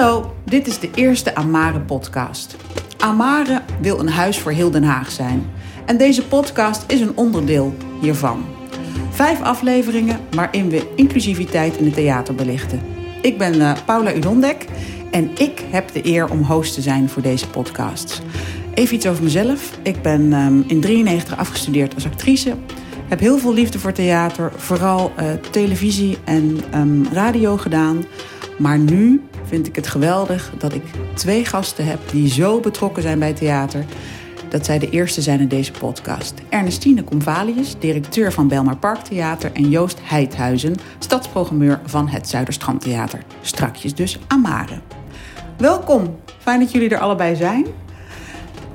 Hallo, dit is de eerste Amare podcast. Amare wil een huis voor heel Den Haag zijn. En deze podcast is een onderdeel hiervan. Vijf afleveringen waarin we inclusiviteit in het theater belichten. Ik ben uh, Paula Udondek en ik heb de eer om host te zijn voor deze podcast. Even iets over mezelf. Ik ben um, in 93 afgestudeerd als actrice. Heb heel veel liefde voor theater, vooral uh, televisie en um, radio gedaan. Maar nu vind ik het geweldig dat ik twee gasten heb die zo betrokken zijn bij theater dat zij de eerste zijn in deze podcast. Ernestine Convalius, directeur van Belmar Parktheater... en Joost Heidhuizen, stadsprogrammeur van het Zuiderstrandtheater. Strakjes dus Amare. Welkom, fijn dat jullie er allebei zijn.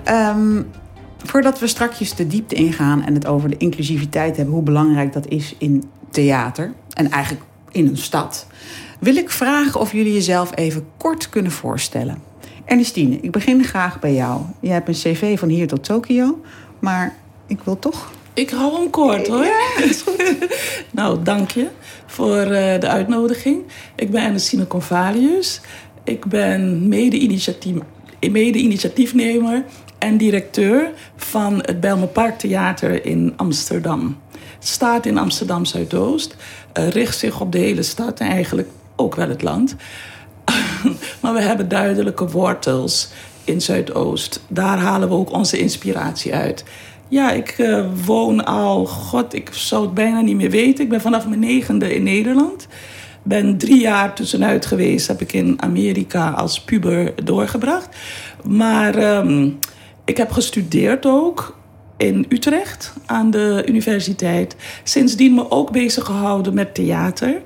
Um, voordat we strakjes de diepte ingaan en het over de inclusiviteit hebben... hoe belangrijk dat is in theater en eigenlijk in een stad... wil ik vragen of jullie jezelf even kort kunnen voorstellen... Ernestine, ik begin graag bij jou. Je hebt een cv van hier tot Tokio, maar ik wil toch... Ik hou hem kort hoor. Ja, is goed. nou, dank je voor uh, de uitnodiging. Ik ben Ernestine Convalius. Ik ben mede-initiatiefnemer mede en directeur van het Bijlmer Parktheater in Amsterdam. Het staat in Amsterdam Zuidoost, uh, richt zich op de hele stad en eigenlijk ook wel het land. maar we hebben duidelijke wortels in Zuidoost. Daar halen we ook onze inspiratie uit. Ja, ik uh, woon al, god, ik zou het bijna niet meer weten. Ik ben vanaf mijn negende in Nederland. Ben drie jaar tussenuit geweest, heb ik in Amerika als puber doorgebracht. Maar um, ik heb gestudeerd ook in Utrecht aan de universiteit. Sindsdien me ook bezig gehouden met theater.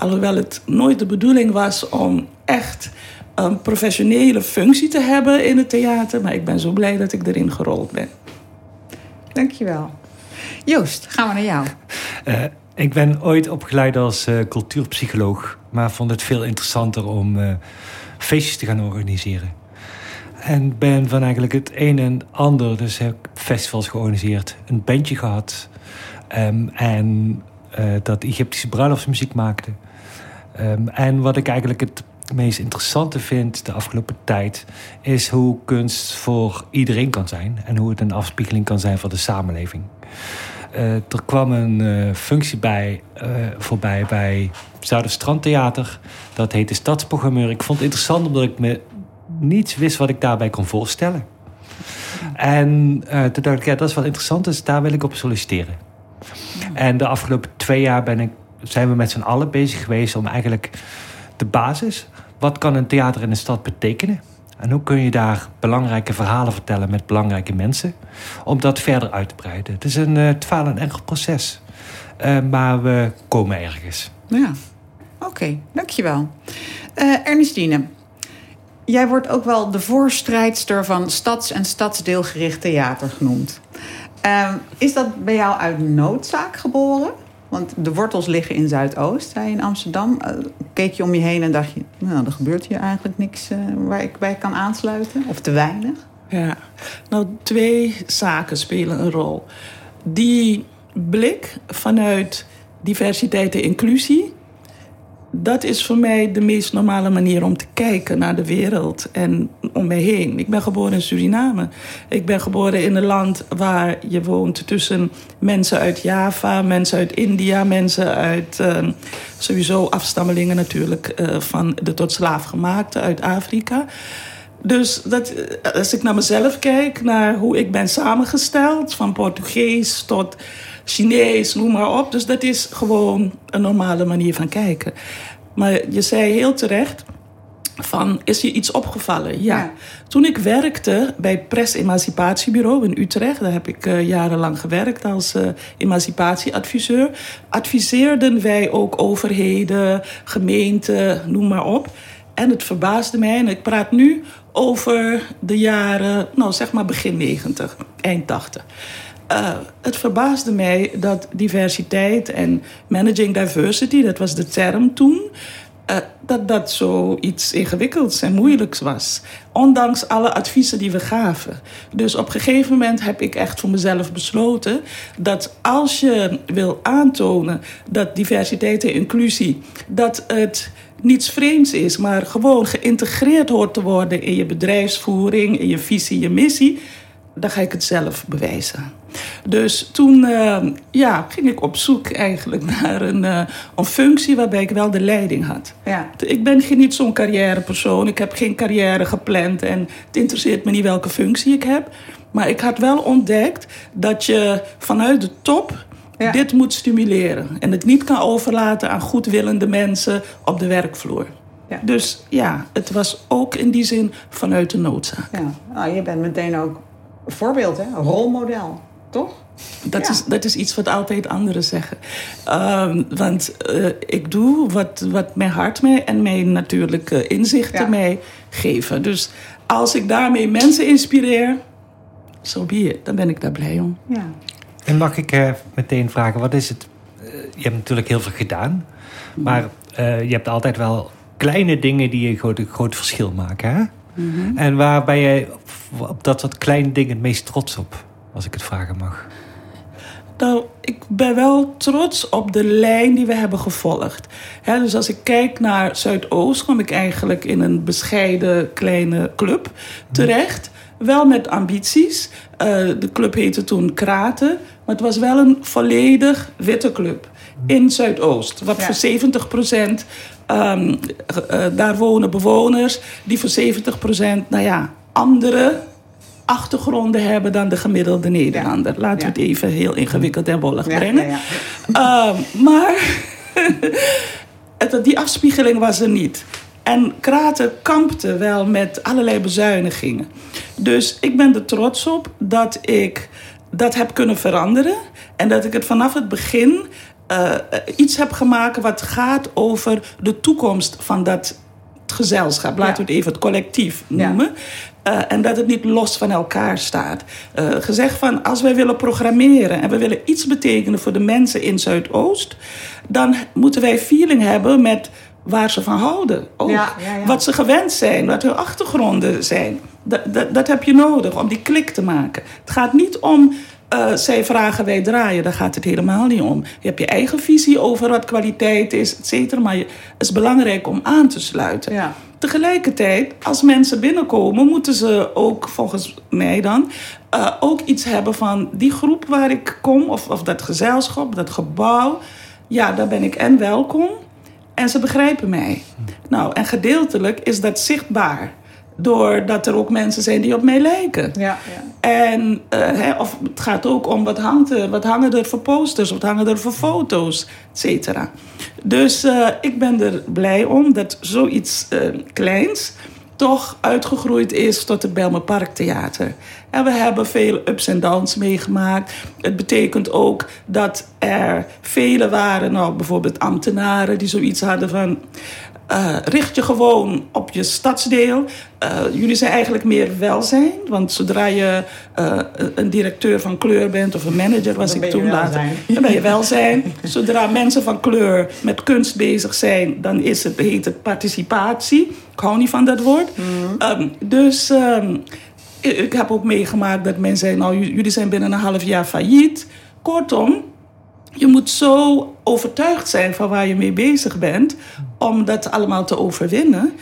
Alhoewel het nooit de bedoeling was om echt een professionele functie te hebben in het theater. Maar ik ben zo blij dat ik erin gerold ben. Dankjewel. Joost, gaan we naar jou. Uh, ik ben ooit opgeleid als uh, cultuurpsycholoog. Maar vond het veel interessanter om uh, feestjes te gaan organiseren. En ben van eigenlijk het een en ander, dus heb festivals georganiseerd, een bandje gehad. Um, en dat Egyptische bruiloftsmuziek maakte. Um, en wat ik eigenlijk het meest interessante vind de afgelopen tijd, is hoe kunst voor iedereen kan zijn en hoe het een afspiegeling kan zijn van de samenleving. Uh, er kwam een uh, functie bij, uh, voorbij bij Zuiderstrandtheater. Dat heette Stadsprogrammeur. Ik vond het interessant omdat ik me niets wist wat ik daarbij kon voorstellen. En toen dacht ik, ja, dat is wel interessant, dus daar wil ik op solliciteren. En de afgelopen twee jaar ben ik, zijn we met z'n allen bezig geweest om eigenlijk de basis. Wat kan een theater in een stad betekenen? En hoe kun je daar belangrijke verhalen vertellen met belangrijke mensen? Om dat verder uit te breiden. Het is een uh, twaal en enkel proces. Uh, maar we komen ergens. Ja, oké, dankjewel. Uh, Ernestine, jij wordt ook wel de voorstrijdster van stads- en stadsdeelgericht theater genoemd. is dat bij jou uit noodzaak geboren? Want de wortels liggen in Zuidoost, zei in Amsterdam. Uh, keek je om je heen en dacht je, nou, er gebeurt hier eigenlijk niks uh, waar ik bij kan aansluiten? Of te weinig? Ja, nou, twee zaken spelen een rol. Die blik vanuit diversiteit en inclusie dat is voor mij de meest normale manier om te kijken naar de wereld en om mij heen. Ik ben geboren in Suriname. Ik ben geboren in een land waar je woont tussen mensen uit Java, mensen uit India, mensen uit uh, sowieso afstammelingen natuurlijk uh, van de tot slaaf gemaakte uit Afrika. Dus dat, eh, als ik naar mezelf kijk, naar hoe ik ben samengesteld, van Portugees tot Chinees, noem maar op. Dus dat is gewoon een normale manier van kijken. Maar je zei heel terecht van, is je iets opgevallen? Ja. ja. Toen ik werkte bij het Emancipatiebureau in Utrecht... daar heb ik uh, jarenlang gewerkt als uh, emancipatieadviseur... adviseerden wij ook overheden, gemeenten, noem maar op. En het verbaasde mij, en ik praat nu over de jaren, nou zeg maar begin 90, eind 80... Uh, het verbaasde mij dat diversiteit en managing diversity, dat was de term toen, uh, dat dat zoiets ingewikkelds en moeilijks was. Ondanks alle adviezen die we gaven. Dus op een gegeven moment heb ik echt voor mezelf besloten dat als je wil aantonen dat diversiteit en inclusie, dat het niets vreemds is, maar gewoon geïntegreerd hoort te worden in je bedrijfsvoering, in je visie, je missie, dan ga ik het zelf bewijzen. Dus toen uh, ja, ging ik op zoek eigenlijk naar een, uh, een functie waarbij ik wel de leiding had. Ja. Ik ben geen, niet zo'n carrièrepersoon. Ik heb geen carrière gepland en het interesseert me niet welke functie ik heb. Maar ik had wel ontdekt dat je vanuit de top ja. dit moet stimuleren. En het niet kan overlaten aan goedwillende mensen op de werkvloer. Ja. Dus ja, het was ook in die zin vanuit de noodzaak. Ja. Nou, je bent meteen ook een voorbeeld, hè? een rolmodel, toch? Dat, is, dat is iets wat altijd anderen zeggen. Um, want uh, ik doe wat, wat mijn hart mij en mijn natuurlijke inzichten ja. mij geven. Dus als ik daarmee mensen inspireer, zo so be it. Dan ben ik daar blij om. Ja. En mag ik uh, meteen vragen, wat is het? Uh, je hebt natuurlijk heel veel gedaan, maar uh, je hebt altijd wel kleine dingen die een groot, groot verschil maken. Hè? Mm -hmm. En waar ben je op, op dat wat kleine dingen het meest trots op, als ik het vragen mag? Nou, ik ben wel trots op de lijn die we hebben gevolgd. He, dus als ik kijk naar Zuidoost, kom ik eigenlijk in een bescheiden kleine club terecht. Wel met ambities. Uh, de club heette toen Kraten. Maar het was wel een volledig witte club in Zuidoost. Wat ja. voor 70 procent, um, uh, daar wonen bewoners die voor 70 procent, nou ja, andere achtergronden hebben dan de gemiddelde Nederlander. Ja. Laten we het even heel ingewikkeld en wollig brengen. Uh, maar die afspiegeling was er niet. En Kraten kampte wel met allerlei bezuinigingen. Dus ik ben er trots op dat ik dat heb kunnen veranderen. En dat ik het vanaf het begin uh, iets heb gemaakt wat gaat over de toekomst van dat gezelschap. Laten we het even het collectief noemen. Ja. Uh, en dat het niet los van elkaar staat. Uh, gezegd van als wij willen programmeren en we willen iets betekenen voor de mensen in Zuidoost, dan moeten wij feeling hebben met waar ze van houden. Ook. Ja, ja, wat ze gewend zijn, wat hun achtergronden zijn. Dat, dat, dat, heb je nodig om die klik te maken. Het gaat niet om uh, zij vragen, wij draaien. Daar gaat het helemaal niet om. Je hebt je eigen visie over wat kwaliteit is, et cetera. Maar het is belangrijk om aan te sluiten. Ja. Tegelijkertijd, als mensen binnenkomen, moeten ze ook, volgens mij dan, uh, ook iets hebben van die groep waar ik kom, of, of dat gezelschap, dat gebouw. Ja, daar ben ik en welkom. En ze begrijpen mij. Nou, en gedeeltelijk is dat zichtbaar. Doordat er ook mensen zijn die op mij lijken. Ja, ja. En uh, hè, of het gaat ook om wat, hangt er, wat hangen er voor posters, wat hangen er voor foto's, et cetera. Dus uh, ik ben er blij om dat zoiets uh, kleins toch uitgegroeid is tot het Belmer Parktheater. En we hebben veel ups en downs meegemaakt. Het betekent ook dat er vele waren, nou, bijvoorbeeld ambtenaren, die zoiets hadden van. Uh, richt je gewoon op je stadsdeel. Uh, jullie zijn eigenlijk meer welzijn. Want zodra je uh, een directeur van kleur bent of een manager, was dan ik toen later. Dan ben je welzijn. zodra mensen van kleur met kunst bezig zijn, dan is het, heet het participatie. Ik hou niet van dat woord. Mm. Um, dus um, ik heb ook meegemaakt dat mensen zeiden: Nou, jullie zijn binnen een half jaar failliet. Kortom, je moet zo overtuigd zijn van waar je mee bezig bent om dat allemaal te overwinnen.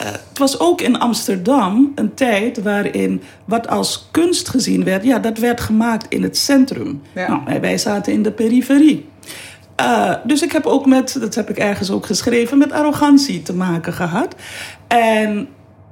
Uh, het was ook in Amsterdam een tijd waarin wat als kunst gezien werd, ja, dat werd gemaakt in het centrum. Ja. Nou, wij zaten in de periferie. Uh, dus ik heb ook met, dat heb ik ergens ook geschreven, met arrogantie te maken gehad. En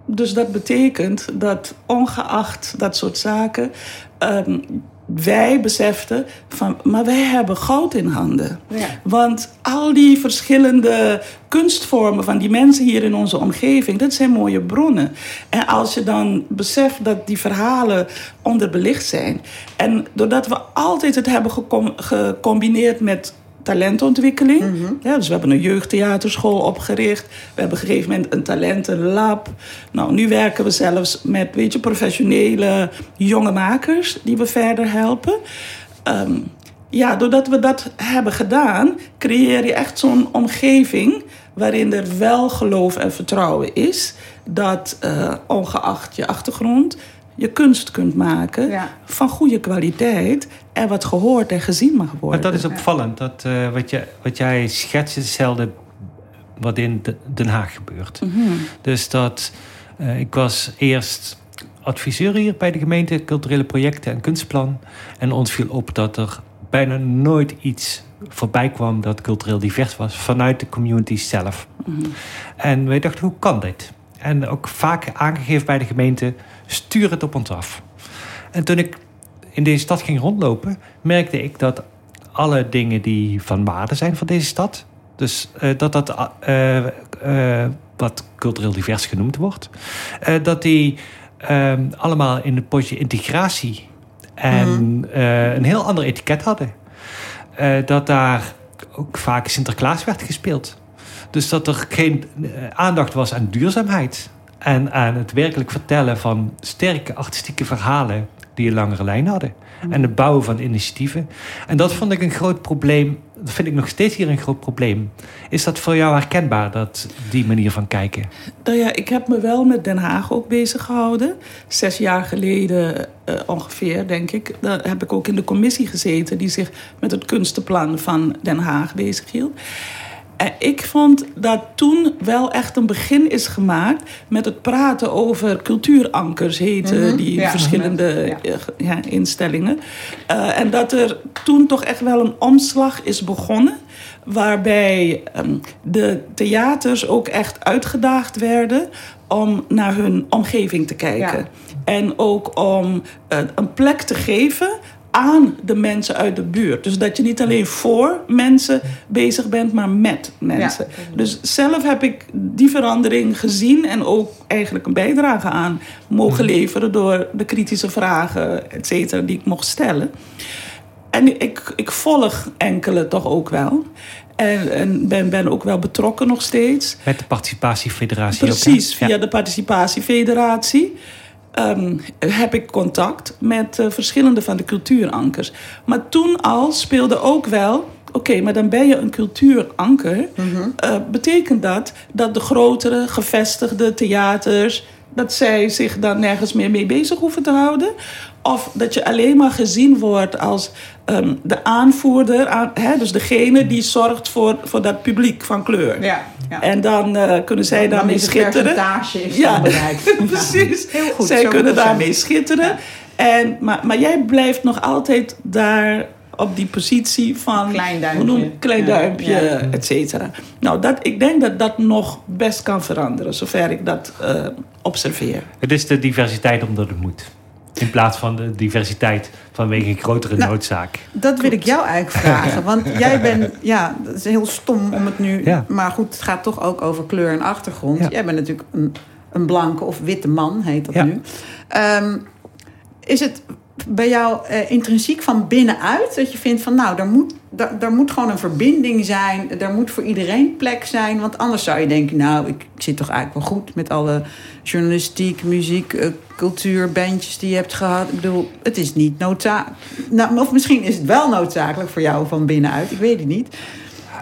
dus dat betekent dat ongeacht dat soort zaken. Um, wij beseften van, maar wij hebben goud in handen. Ja. Want al die verschillende kunstvormen van die mensen hier in onze omgeving, dat zijn mooie bronnen. En als je dan beseft dat die verhalen onderbelicht zijn. En doordat we altijd het hebben gecombineerd met talentontwikkeling. Mm -hmm. ja, dus we hebben een jeugdtheaterschool opgericht. We hebben op een gegeven moment een talentenlab. Nou, nu werken we zelfs met weet je, professionele jonge makers die we verder helpen. Um, ja, doordat we dat hebben gedaan, creëer je echt zo'n omgeving waarin er wel geloof en vertrouwen is dat uh, ongeacht je achtergrond je kunst kunt maken Ja. van goede kwaliteit en wat gehoord en gezien mag worden. Maar dat is opvallend. Dat, eh, wat, je, wat jij schetst is hetzelfde wat in De- Den Haag gebeurt. Mhm. Dus dat eh, ik was eerst adviseur hier bij de gemeente culturele projecten en kunstplan. En ons viel op dat er bijna nooit iets voorbij kwam dat cultureel divers was vanuit de community zelf. Mhm. En wij dachten, hoe kan dit? En ook vaak aangegeven bij de gemeente, stuur het op ons af. En toen ik in deze stad ging rondlopen, merkte ik dat alle dingen die van waarde zijn voor deze stad, dus eh, dat dat eh, eh, wat cultureel divers genoemd wordt, dat die eh, allemaal in het potje integratie en eh, een heel ander etiket hadden. Dat daar ook vaak Sinterklaas werd gespeeld. Dus dat er geen aandacht was aan duurzaamheid. En aan het werkelijk vertellen van sterke artistieke verhalen die een langere lijn hadden. En het bouwen van initiatieven. En dat vond ik een groot probleem. Dat vind ik nog steeds hier een groot probleem. Is dat voor jou herkenbaar, dat, die manier van kijken? Nou ja, ik heb me wel met Den Haag ook bezig gehouden. Zes jaar geleden eh, ongeveer, denk ik. Daar heb ik ook in de commissie gezeten die zich met het kunstenplan van Den Haag bezighield. En ik vond dat toen wel echt een begin is gemaakt met het praten over cultuurankers, heten Mhm, die ja. verschillende Ja. eh, ja, instellingen. Eh, en dat er toen toch echt wel een omslag is begonnen. Waarbij ehm, de theaters ook echt uitgedaagd werden om naar hun omgeving te kijken. En ook om eh, een plek te geven aan de mensen uit de buurt. Dus dat je niet alleen voor mensen bezig bent, maar met mensen. Dus zelf heb ik die verandering gezien en ook eigenlijk een bijdrage aan mogen leveren door de kritische vragen, et cetera, die ik mocht stellen. En ik, ik volg enkele toch ook wel. En, en ben, ben ook wel betrokken nog steeds. Met de participatiefederatie ook? Precies, via Ja. de Participatiefederatie ehm, heb ik contact met eh, verschillende van de cultuurankers. Maar toen al speelde ook wel. Oké, maar dan ben je een cultuuranker. Eh, betekent dat dat de grotere gevestigde theaters. dat zij zich dan nergens meer mee bezig hoeven te houden? Of dat je alleen maar gezien wordt als ehm, de aanvoerder, aan, hè, dus degene die zorgt voor, voor dat publiek van kleur. Ja, ja. En dan eh, kunnen zij Dan daarmee schitteren. percentage is Ja, dan bereikt. Precies. Heel goed, Zij zo kunnen daarmee zijn. schitteren. En, maar, maar jij blijft nog altijd daar op die positie van... Klein duimpje. hoe noem- klein Ja. duimpje, Ja. et cetera. Nou, dat, ik denk dat dat nog best kan veranderen, zover ik dat eh, observeer. Het is de diversiteit omdat het moet. In plaats van de diversiteit vanwege een grotere Nou, noodzaak. Dat wil ik jou eigenlijk vragen. Want jij bent, ja, dat is heel stom om het nu. Ja. Maar goed, het gaat toch ook over kleur en achtergrond. Ja. Jij bent natuurlijk een, een blanke of witte man, heet dat Ja. nu. Ehm, is het bij jou eh, intrinsiek van binnenuit dat je vindt van nou, daar moet, daar, moet gewoon een verbinding zijn. Daar moet voor iedereen plek zijn. Want anders zou je denken, nou, ik, zit toch eigenlijk wel goed met alle journalistiek, muziek, eh, cultuur, bandjes die je hebt gehad. Ik bedoel, het is niet noodzakelijk. Nou, of misschien is het wel noodzakelijk voor jou van binnenuit. Ik weet het niet.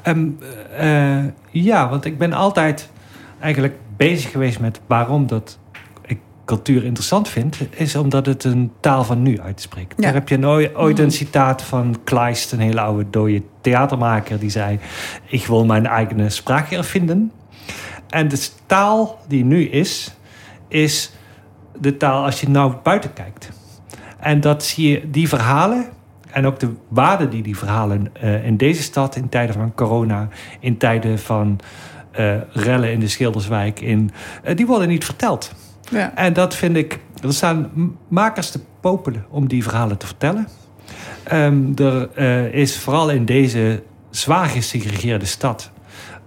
Ehm, eh, ja, want ik ben altijd eigenlijk bezig geweest met waarom dat cultuur interessant vind. Is omdat het een taal van nu uitspreekt. Ja. Daar heb je nooit, ooit een citaat van Kleist, een hele oude dode theatermaker, die zei: Ik wil mijn eigen spraak ervinden. En de taal die nu is, is de taal als je nou buiten kijkt. En dat zie je, die verhalen en ook de waarde die die verhalen eh, in deze stad in tijden van corona, in tijden van eh, rellen in de Schilderswijk, in, eh, die worden niet verteld. Ja. En dat vind ik, er staan makers te popelen om die verhalen te vertellen. Ehm, er eh, is vooral in deze zwaar gesegregeerde stad,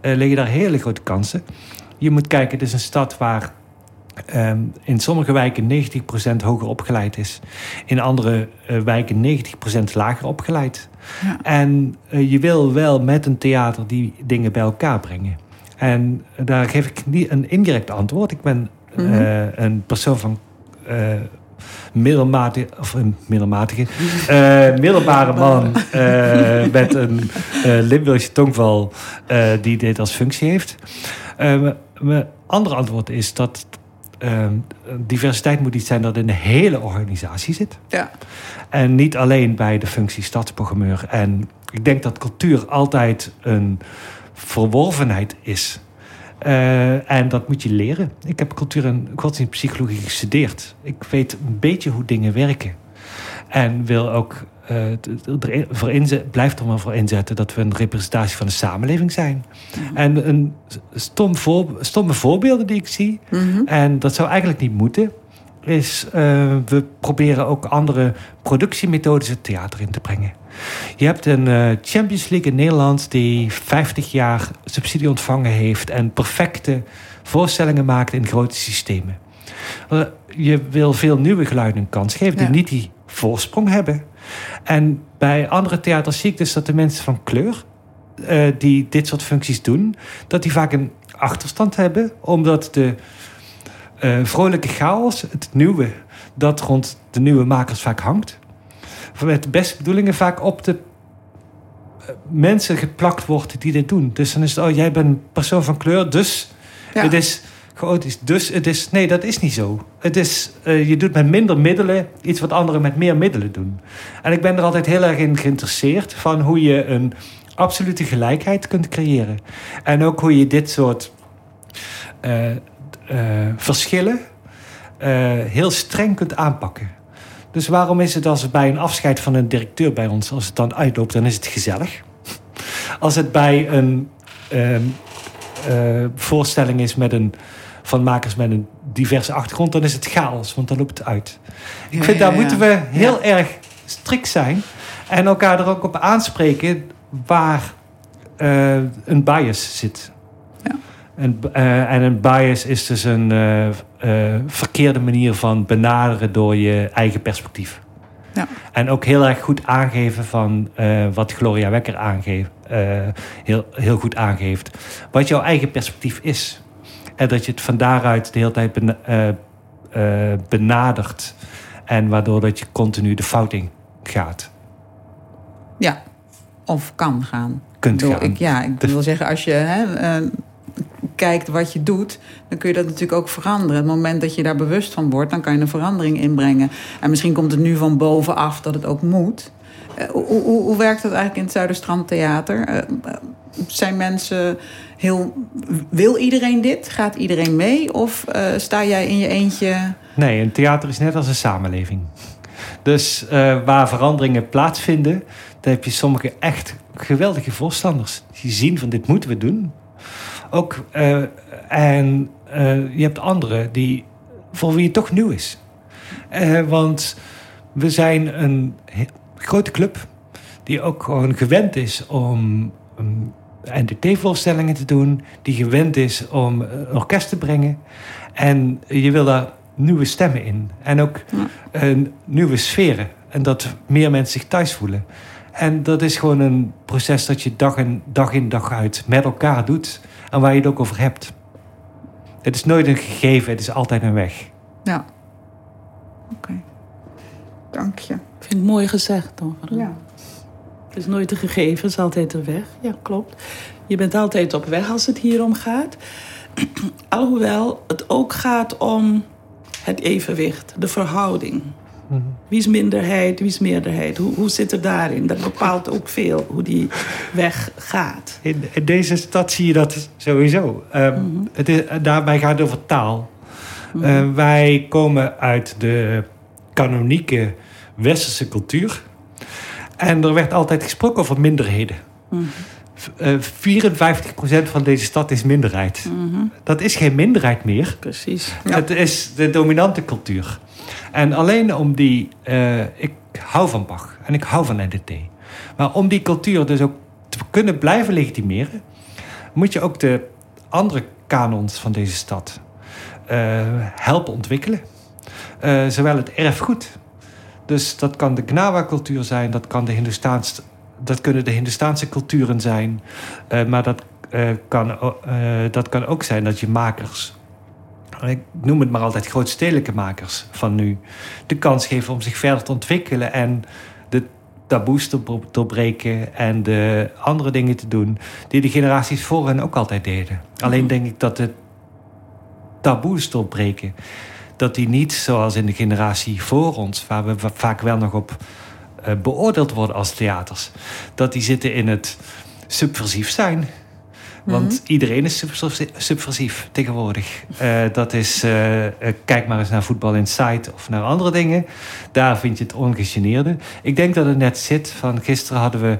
eh, liggen daar hele grote kansen. Je moet kijken, het is een stad waar ehm, in sommige wijken 90% hoger opgeleid is. In andere eh, wijken 90% lager opgeleid. Ja. En je wil wel met een theater die dingen bij elkaar brengen. En daar geef ik niet een indirect antwoord. Ik ben Mhm. eh, een persoon van eh, middelmatige, of een middelmatige, eh, middelbare man met een Limburgse tongval die dit als functie heeft. Mijn andere antwoord is dat eh, diversiteit moet iets zijn dat in de hele organisatie zit. Ja. En niet alleen bij de functie stadsprogrammeur. En ik denk dat cultuur altijd een verworvenheid is. Eh, en dat moet je leren. Ik heb cultuur en godsdienstpsychologie gestudeerd. Ik weet een beetje hoe dingen werken. En wil ook erin- voor inzet, blijf er maar voor inzetten dat we een representatie van de samenleving zijn. En een stom voor, stomme voorbeelden die ik zie, Mhm. en dat zou eigenlijk niet moeten, is eh, we proberen ook andere productiemethodes het theater in te brengen. Je hebt een eh, Champions League in Nederland die 50 jaar subsidie ontvangen heeft en perfecte voorstellingen maakt in grote systemen. Eh, je wil veel nieuwe geluiden een kans geven die Ja. niet die voorsprong hebben. En bij andere theaters zie ik dus dat de mensen van kleur eh, die dit soort functies doen, dat die vaak een achterstand hebben, omdat de vrolijke chaos, het nieuwe, dat rond de nieuwe makers vaak hangt, met de beste bedoelingen vaak op de eh, mensen geplakt wordt die dit doen. Dus dan is het, oh, jij bent persoon van kleur, dus Ja. het is chaotisch. Dus het is, nee, dat is niet zo. Het is, eh, je doet met minder middelen iets wat anderen met meer middelen doen. En ik ben er altijd heel erg in geïnteresseerd van hoe je een absolute gelijkheid kunt creëren. En ook hoe je dit soort eh, verschillen heel streng kunt aanpakken. Dus waarom is het als het bij een afscheid van een directeur bij ons, als het dan uitloopt, dan is het gezellig. Als het bij een ehm, eh, voorstelling is met een, van makers met een diverse achtergrond, dan is het chaos, want dan loopt het uit. Ik vind daar ja. moeten we heel erg strikt zijn en elkaar er ook op aanspreken waar eh, een bias zit. En, eh, en een bias is dus een eh, eh, verkeerde manier van benaderen door je eigen perspectief. Ja. En ook heel erg goed aangeven van wat Gloria Wekker aangeeft, heel, heel goed aangeeft. Wat jouw eigen perspectief is. En dat je het van daaruit de hele tijd bena- benadert. En waardoor dat je continu de fout in gaat. Ja. Of kan gaan. Kunt bedoel, gaan. Ik, ja, ik wil zeggen, als je hè, kijkt wat je doet, dan kun je dat natuurlijk ook veranderen. Het moment dat je daar bewust van wordt, dan kan je een verandering inbrengen. En misschien komt het nu van bovenaf dat het ook moet. Eh, hoe, hoe, hoe werkt dat eigenlijk in het Zuiderstrand Theater? Eh, eh, zijn mensen heel. Wil iedereen dit? Gaat iedereen mee? Of sta jij in je eentje? Nee, een theater is net als een samenleving. Dus waar veranderingen plaatsvinden, dan heb je sommige echt geweldige voorstanders. Die zien van dit moeten we doen. Ook, eh, en eh, je hebt anderen die, voor wie het toch nieuw is. Eh, want we zijn een grote club die ook gewoon gewend is om um, NDT-voorstellingen te doen. Die gewend is om een orkest te brengen. En je wil daar nieuwe stemmen in. En ook Ja. een nieuwe sferen. En dat meer mensen zich thuis voelen. En dat is gewoon een proces dat je dag in dag, in, dag uit met elkaar doet. En waar je het ook over hebt. Het is nooit een gegeven, het is altijd een weg. Ja. Oké. Dank je. Ik vind het mooi gezegd, over. Ja. Het is nooit een gegeven, het is altijd een weg. Ja, klopt. Je bent altijd op weg als het hier om gaat. Alhoewel het ook gaat om het evenwicht, de verhouding. Wie is minderheid, wie is meerderheid? Hoe, hoe zit het daarin? Dat bepaalt ook veel hoe die weg gaat. In, in deze stad zie je dat sowieso. Ehm, het is, daarbij gaat het over taal. Eh, wij komen uit de kanonieke westerse cultuur. En er werd altijd gesproken over minderheden. V- eh, 54% van deze stad is minderheid. Dat is geen minderheid meer. Precies. Ja. Het is de dominante cultuur. En alleen om die... eh, ik hou van Bach en ik hou van NDT. Maar om die cultuur dus ook te kunnen blijven legitimeren... moet je ook de andere kanons van deze stad eh, helpen ontwikkelen. Eh, zowel het erfgoed. Dus dat kan de Gnawa-cultuur zijn, dat, kan de dat kunnen de Hindoestaanse culturen zijn. Maar dat, kan, dat kan ook zijn dat je makers ik noem het maar altijd grootstedelijke makers van nu, de kans geven om zich verder te ontwikkelen en de taboes te doorbreken en de andere dingen te doen die de generaties voor hen ook altijd deden. Alleen denk ik dat de taboes doorbreken, dat die niet zoals in de generatie voor ons, waar we vaak wel nog op uh, beoordeeld worden als theaters, dat die zitten in het subversief zijn. Want mhm. iedereen is subversief tegenwoordig. Uh, dat is, uh, kijk maar eens naar Voetbal Insight of naar andere dingen. Daar vind je het ongegeneerde. Ik denk dat het net zit. Van gisteren hadden we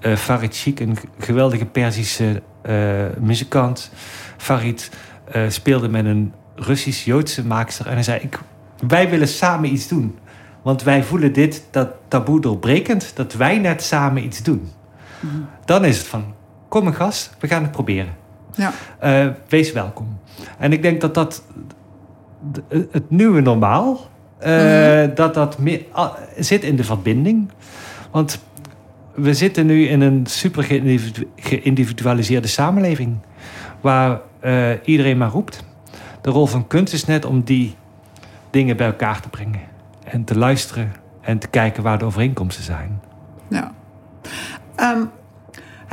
uh, Farid Chic, een geweldige Perzische muzikant. Farid speelde met een Russisch-Joodse maakster. En hij zei, ik, wij willen samen iets doen. Want wij voelen dit, dat taboe doorbrekend, dat wij net samen iets doen. Mhm. Dan is het van, kom een gast, we gaan het proberen. Ja. Uh, wees welkom. En ik denk dat dat het nieuwe normaal, uh, dat dat meer, zit in de verbinding. Want we zitten nu in een super geïndividualiseerde samenleving. Waar uh, iedereen maar roept. De rol van kunst is net om die dingen bij elkaar te brengen. En te luisteren en te kijken waar de overeenkomsten zijn. Ja. Um,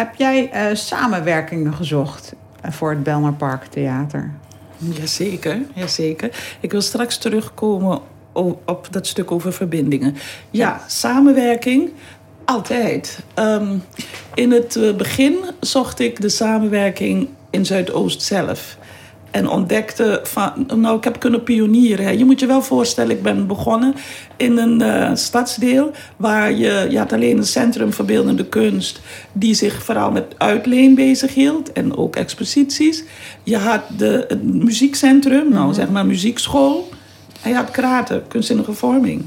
heb jij uh, samenwerkingen gezocht eh, voor het Belmar Park Theater? Jazeker, jazeker. Ik wil straks terugkomen op dat stuk over verbindingen. Ja, samenwerking, altijd. Um, in het eh, begin zocht ik de samenwerking in Zuidoost zelf. En ontdekte van, nou, ik heb kunnen pionieren. Je moet je wel voorstellen, ik ben begonnen in een uh, stadsdeel waar je, je had alleen een centrum verbeeldende kunst, die zich vooral met uitleen bezighield en ook exposities. Je had de, het muziekcentrum, nou mhm. zeg maar muziekschool. En je had kraten, kunstzinnige vorming.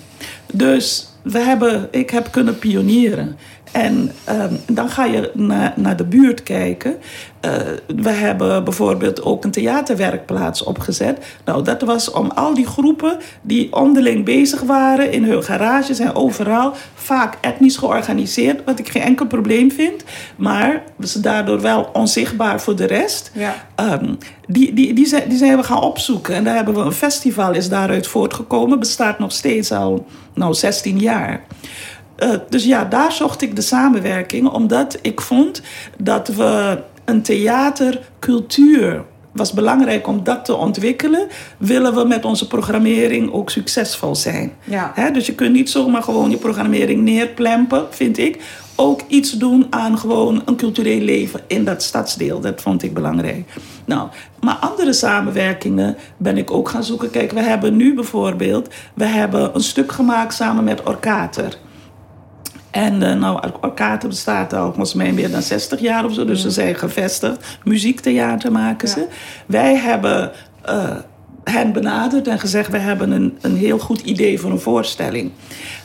Dus we hebben, ik heb kunnen pionieren. En ehm, dan ga je naar de buurt kijken. Uh, we hebben bijvoorbeeld ook een theaterwerkplaats opgezet. Nou, dat was om al die groepen die onderling bezig waren in hun garages en overal, vaak etnisch georganiseerd, wat ik geen enkel probleem vind. Maar ze daardoor wel onzichtbaar voor de rest. Ja. Ehm, die, die, die, zijn, die zijn we gaan opzoeken. En daar hebben we een festival is daaruit voortgekomen. Bestaat nog steeds al nou, 16 jaar. Uh, dus ja, daar zocht ik de samenwerking, omdat ik vond dat we een theatercultuur was belangrijk om dat te ontwikkelen, willen we met onze programmering ook succesvol zijn. Ja. dus je kunt niet zomaar gewoon je programmering neerplempen, vind ik. Ook iets doen aan gewoon een cultureel leven in dat stadsdeel. Dat vond ik belangrijk. Nou, maar andere samenwerkingen ben ik ook gaan zoeken. Kijk, we hebben nu bijvoorbeeld, we hebben een stuk gemaakt samen met Orkater. En uh, nou, Arcade bestaat al volgens mij meer dan 60 jaar of zo. Dus ze zijn gevestigd. Muziektheater maken ze. Wij hebben uh, hen benaderd en gezegd... we hebben een, een heel goed idee voor een voorstelling.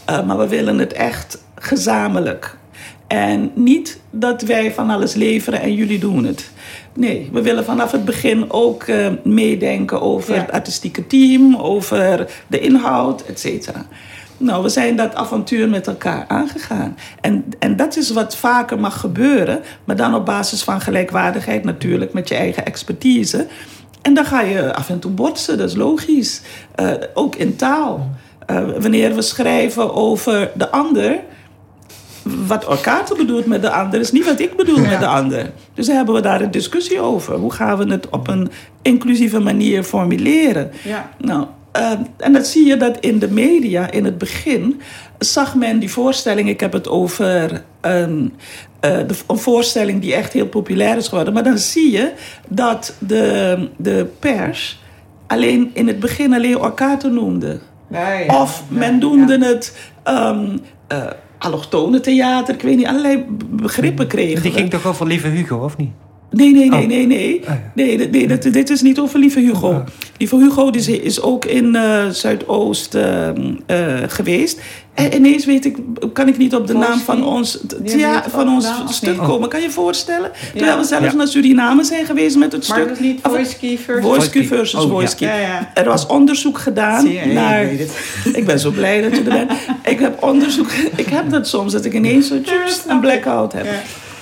Uh, maar we willen het echt gezamenlijk. En niet dat wij van alles leveren en jullie doen het. Nee, we willen vanaf het begin ook meedenken over het artistieke team... over de inhoud, et cetera. Nou, we zijn dat avontuur met elkaar aangegaan. En, en dat is wat vaker mag gebeuren, maar dan op basis van gelijkwaardigheid natuurlijk met je eigen expertise. En dan ga je af en toe botsen, dat is logisch. Uh, ook in taal. Uh, wanneer we schrijven over de ander, wat Orkater bedoelt met de ander is niet wat ik bedoel met de ander. Dus daar hebben we daar een discussie over. Hoe gaan we het op een inclusieve manier formuleren? Ja. Nou, Ehm, en dat zie je dat in de media in het begin zag men die voorstelling. Ik heb het over een, uh, de, een voorstelling die echt heel populair is geworden. Maar dan zie je dat de, de pers alleen in het begin alleen Orkato noemde. of men noemde het. Um, uh, allochtone theater, ik weet niet, allerlei begrippen kregen. Die ging toch over Lieve Hugo, of niet? Nee, nee, nee, oh. nee, nee. Oh, nee, nee, dit is niet over Lieve Hugo. Oh. Lieve Hugo is, is ook in uh, Zuidoost uh, uh, geweest. En ineens weet ik, kan ik niet op de naam van ons, ja, van ons stuk komen. Kan je je voorstellen? Ja. Terwijl we zelfs naar Suriname zijn geweest met het maar stuk. Maar het is niet Wojski versus versus Wojski. Er was onderzoek gedaan naar... Ik ben zo blij dat je er bent. ik heb onderzoek... Ik heb dat soms, dat ik ineens zo een blackout heb.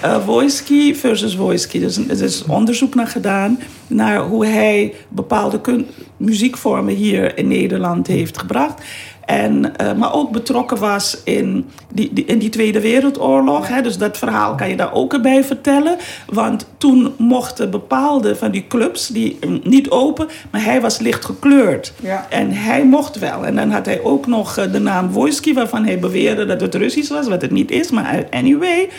Uh, Wojski versus Wojski. Dus er is onderzoek naar gedaan naar hoe hij bepaalde muziekvormen hier in Nederland heeft gebracht. En, uh, maar ook betrokken was in die, die, in die Tweede Wereldoorlog. Hè, dus dat verhaal kan je daar ook bij vertellen. Want toen mochten bepaalde van die clubs die, mm, niet open, maar hij was licht gekleurd. Ja. En hij mocht wel. En dan had hij ook nog eh, de naam Wojski, waarvan hij beweerde dat het Russisch was, wat het niet is. Maar anyway.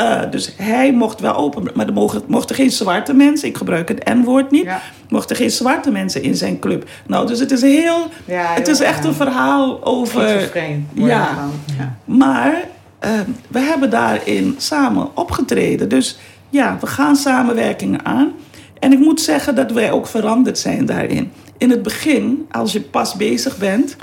Uh, dus hij mocht wel open, maar er mochten, mochten geen zwarte mensen, ik gebruik het N-woord niet, ja. mochten geen zwarte mensen in zijn club. Nou, dus het is heel, ja, het is echt een verhaal over. Ja, ja, maar uh, we hebben daarin samen opgetreden. Dus ja, we gaan samenwerkingen aan. En ik moet zeggen dat wij ook veranderd zijn daarin. In het begin, als je pas bezig bent,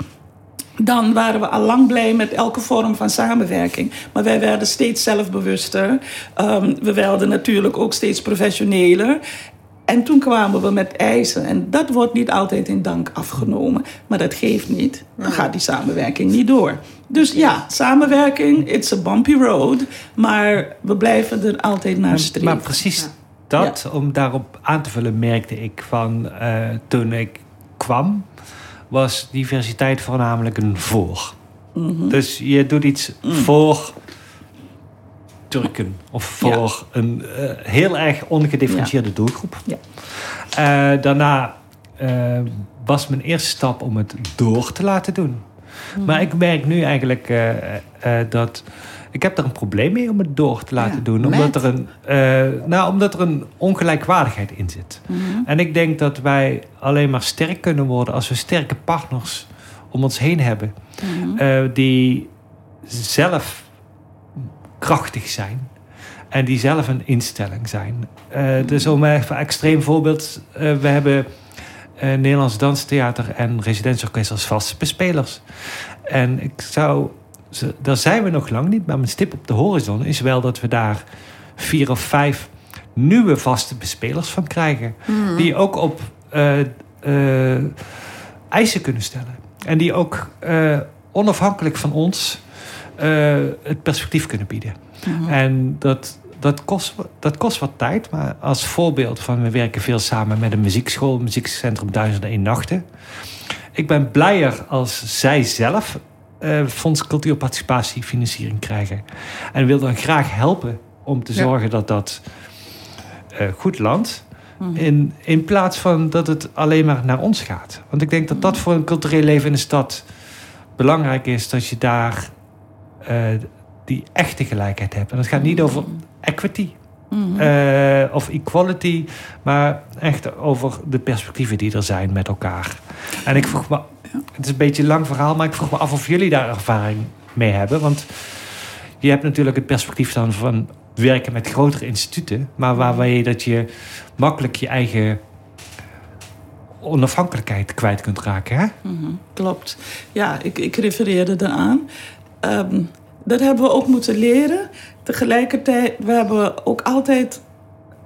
dan waren we al lang blij met elke vorm van samenwerking. Maar wij werden steeds zelfbewuster. Um, we werden natuurlijk ook steeds professioneler. En toen kwamen we met eisen. En dat wordt niet altijd in dank afgenomen. Maar dat geeft niet. Dan gaat die samenwerking niet door. Dus ja, samenwerking, it's a bumpy road. Maar we blijven er altijd naar streven. Maar precies dat, om daarop aan te vullen, merkte ik van uh, toen ik kwam was diversiteit voornamelijk een voor. Mhm. Dus je doet iets mm. voor Turken of voor een uh, heel erg ongedifferentieerde doelgroep. Ja. Uh, daarna uh, was mijn eerste stap om het door te laten doen. Mhm. Maar ik merk nu eigenlijk dat ik heb er een probleem mee om het door te laten doen. Omdat er, een, uh, nou, omdat er een ongelijkwaardigheid in zit. Mhm. En ik denk dat wij alleen maar sterk kunnen worden als we sterke partners om ons heen hebben. Mhm. Eh, die zelf krachtig zijn. En die zelf een instelling zijn. Uh, dus om even een extreem voorbeeld. we hebben Nederlands Danstheater en residentieorkest als vaste bespelers. En ik zou daar zijn we nog lang niet, maar mijn stip op de horizon is wel dat we daar vier of vijf nieuwe vaste bespelers van krijgen. Mhm. Die ook op uh, uh, eisen kunnen stellen. En die ook uh, onafhankelijk van ons het perspectief kunnen bieden. Mhm. En dat, dat, kost, dat kost wat tijd, maar als voorbeeld van we werken veel samen met een muziekschool, muziekcentrum Duizenden in Nachten. Ik ben blijer als zij zelf uh, Fonds Cultuurparticipatie financiering krijgen. En wil dan graag helpen om te zorgen dat dat uh, goed landt. Mhm. In, in plaats van dat het alleen maar naar ons gaat. Want ik denk dat dat voor een cultureel leven in de stad belangrijk is. Dat je daar uh, die echte gelijkheid hebt. En het gaat niet mhm. over equity. Of equality, maar echt over de perspectieven die er zijn met elkaar. En ik vroeg me het is een beetje een lang verhaal, maar ik vroeg me af of jullie daar ervaring mee hebben. Want je hebt natuurlijk het perspectief dan van werken met grotere instituten, maar waarbij je dat je makkelijk je eigen onafhankelijkheid kwijt kunt raken. Hè? Mhm, klopt. Ja, ik, ik refereerde eraan. Um, dat hebben we ook moeten leren. Tegelijkertijd, we hebben ook altijd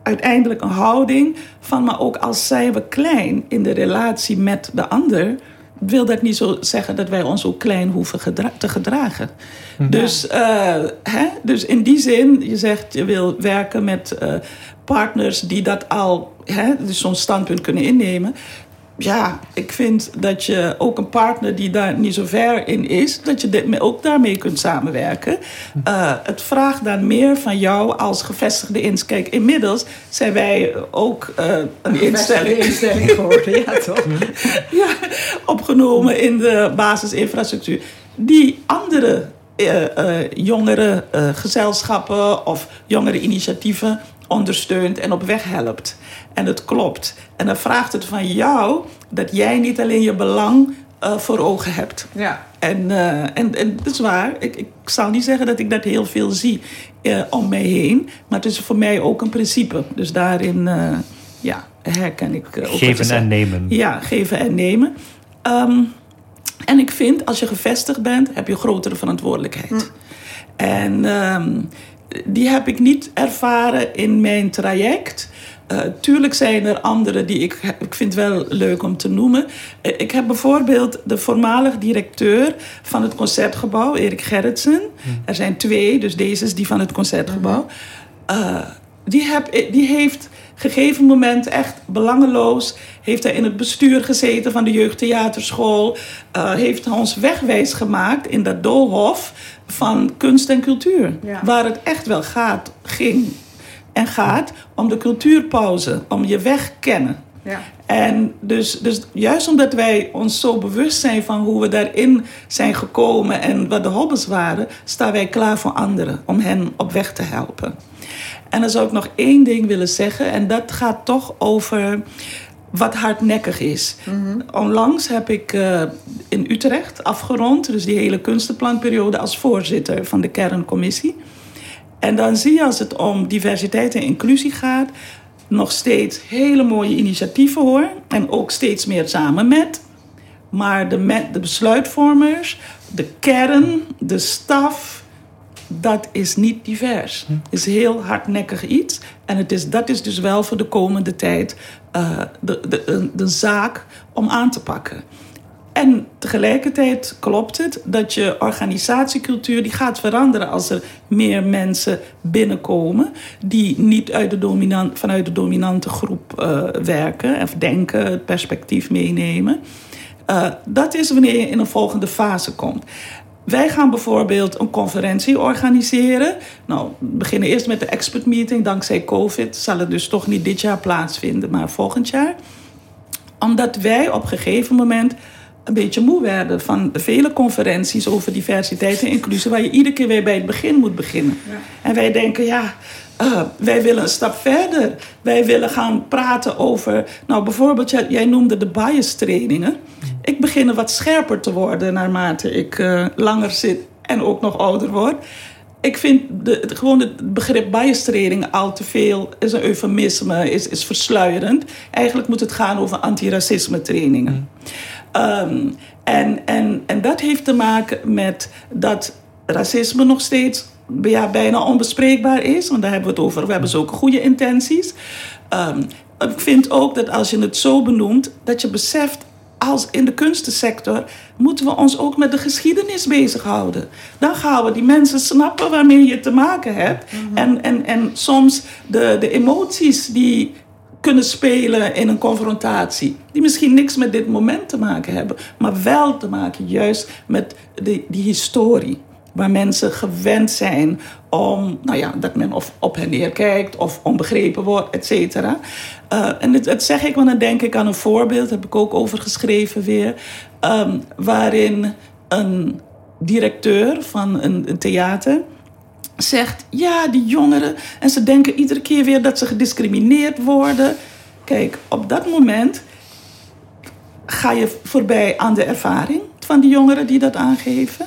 uiteindelijk een houding van, maar ook als zijn we klein in de relatie met de ander, wil dat niet zo zeggen dat wij ons ook klein hoeven te gedragen. Dus, uh, hè? dus in die zin, je zegt je wil werken met uh, partners die dat al, hè, dus zo'n standpunt kunnen innemen ja, ik vind dat je ook een partner die daar niet zo ver in is, dat je ook daarmee kunt samenwerken. Uh, het vraagt dan meer van jou als gevestigde instelling. Kijk, inmiddels zijn wij ook uh, een instelling. instelling geworden, ja toch? ja, opgenomen in de basisinfrastructuur. Die andere uh, jongere gezelschappen of jongere initiatieven ondersteunt en op weg helpt. En het klopt. En dan vraagt het van jou dat jij niet alleen je belang uh, voor ogen hebt. Ja. En, uh, en, en dat is waar. Ik, ik zal niet zeggen dat ik dat heel veel zie uh, om mij heen. Maar het is voor mij ook een principe. Dus daarin ja, herken ik ook. Geven en nemen. Ja, geven en nemen. Um, en ik vind, als je gevestigd bent, heb je grotere verantwoordelijkheid. Hm. En um, die heb ik niet ervaren in mijn traject. Uh, tuurlijk zijn er andere die ik, ik vind wel leuk om te noemen. Uh, ik heb bijvoorbeeld de voormalig directeur van het Concertgebouw, Erik Gerritsen. Hmm. Er zijn twee, dus deze is die van het Concertgebouw. uh, die, heb, die heeft gegeven moment echt belangeloos. Heeft hij in het bestuur gezeten van de jeugdtheaterschool. Uh, heeft ons wegwijs gemaakt in dat doolhof van kunst en cultuur. Waar het echt wel gaat, ging en gaat om de cultuurpauze, om je weg kennen. Ja. En dus, dus juist omdat wij ons zo bewust zijn van hoe we daarin zijn gekomen en wat de hobby's waren, staan wij klaar voor anderen om hen op weg te helpen. En dan zou ik nog één ding willen zeggen, en dat gaat toch over wat hardnekkig is. Mm Onlangs heb ik uh, in Utrecht afgerond, dus die hele kunstenplanperiode, als voorzitter van de kerncommissie. En dan zie je als het om diversiteit en inclusie gaat, nog steeds hele mooie initiatieven hoor. En ook steeds meer samen met. Maar de, de besluitvormers, de kern, de staf, dat is niet divers. Het is heel hardnekkig iets. En het is, dat is dus wel voor de komende tijd uh, de, de, de zaak om aan te pakken. En tegelijkertijd klopt het dat je organisatiecultuur die gaat veranderen als er meer mensen binnenkomen die niet uit de dominant, vanuit de dominante groep uh, werken of denken, het perspectief meenemen. Uh, dat is wanneer je in een volgende fase komt. Wij gaan bijvoorbeeld een conferentie organiseren. Nou, we beginnen eerst met de expert meeting. Dankzij COVID zal het dus toch niet dit jaar plaatsvinden, maar volgend jaar. Omdat wij op een gegeven moment een beetje moe werden van de vele conferenties over diversiteit en inclusie, waar je iedere keer weer bij het begin moet beginnen. Ja. En wij denken, ja, uh, wij willen een stap verder. Wij willen gaan praten over, nou bijvoorbeeld, jij, noemde de bias trainingen. Ik begin wat scherper te worden naarmate ik uh, langer zit en ook nog ouder word. Ik vind de, gewoon het begrip bias training al te veel is een eufemisme, is, is versluierend. Eigenlijk moet het gaan over antiracisme trainingen. Um, en, en, en dat heeft te maken met dat racisme nog steeds ja, bijna onbespreekbaar is. Want daar hebben we het over. We hebben zulke goede intenties. Um, ik vind ook dat als je het zo benoemt, dat je beseft als in de kunstensector moeten we ons ook met de geschiedenis bezighouden. Dan gaan we die mensen snappen waarmee je te maken hebt. Mhm. en, en, en soms de, de emoties die kunnen spelen in een confrontatie. Die misschien niks met dit moment te maken hebben, maar wel te maken juist met die, die historie. Waar mensen gewend zijn om, nou ja, dat men of op hen neerkijkt of onbegrepen wordt, et cetera. Uh, en dat, zeg ik, want dan denk ik aan een voorbeeld, heb ik ook over geschreven weer, um, waarin een directeur van een theater zegt: ja, die jongeren. En ze denken iedere keer weer dat ze gediscrimineerd worden. Kijk, op dat moment ga je voorbij aan de ervaring van die jongeren die dat aangeven.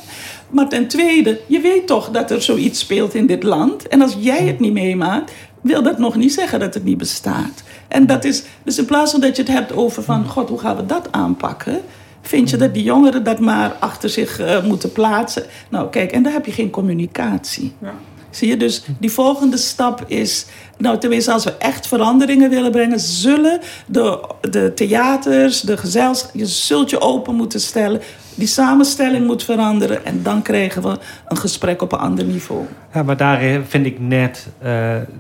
Maar ten tweede, je weet toch dat er zoiets speelt in dit land. En als jij het niet meemaakt, wil dat nog niet zeggen dat het niet bestaat. En dat is, dus in plaats van dat je het hebt over van, god, hoe gaan we dat aanpakken? Vind je dat die jongeren dat maar achter zich uh, moeten plaatsen? Nou, kijk, en daar heb je geen communicatie. Ja. Zie je, dus die volgende stap is, nou tenminste als we echt veranderingen willen brengen, zullen de, de theaters, de gezelschap, je zult je open moeten stellen. Die samenstelling moet veranderen en dan krijgen we een gesprek op een ander niveau. Ja, maar daar vind ik net, uh,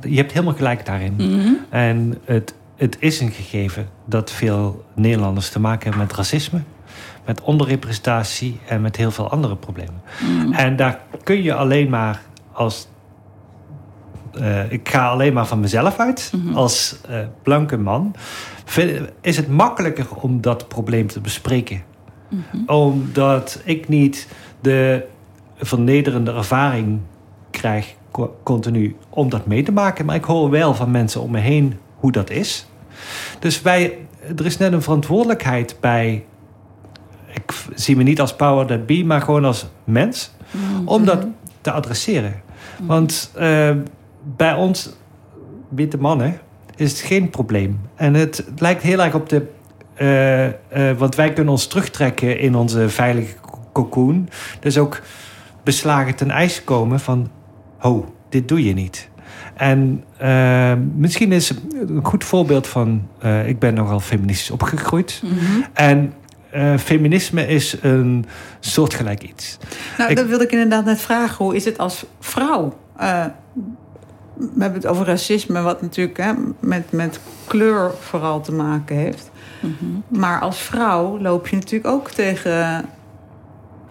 je hebt helemaal gelijk daarin. Mhm. En het, het is een gegeven dat veel Nederlanders te maken hebben met racisme met onderrepresentatie en met heel veel andere problemen. Mm. En daar kun je alleen maar als. Uh, ik ga alleen maar van mezelf uit. Mhm. Als uh, blanke man. is het makkelijker om dat probleem te bespreken. Mhm. Omdat ik niet de vernederende ervaring krijg continu om dat mee te maken. Maar ik hoor wel van mensen om me heen hoe dat is. Dus wij, er is net een verantwoordelijkheid bij ik zie me niet als power that be, maar gewoon als mens. Mm-hmm. Om dat te adresseren. Mm-hmm. Want uh, bij ons, witte mannen, is het geen probleem. En het, lijkt heel erg op de. Uh, uh, want wij kunnen ons terugtrekken in onze veilige cocoon. Dus ook beslagen ten ijs komen van. Ho, dit doe je niet. En uh, misschien is een goed voorbeeld van. Ik ben nogal feministisch opgegroeid. Mm-hmm. En uh, feminisme is een soortgelijk iets. Nou, dat wilde ik inderdaad net vragen. Hoe is het als vrouw? Uh, we hebben het over racisme, wat natuurlijk hè, met, met kleur vooral te maken heeft. Mhm. Maar als vrouw loop je natuurlijk ook tegen.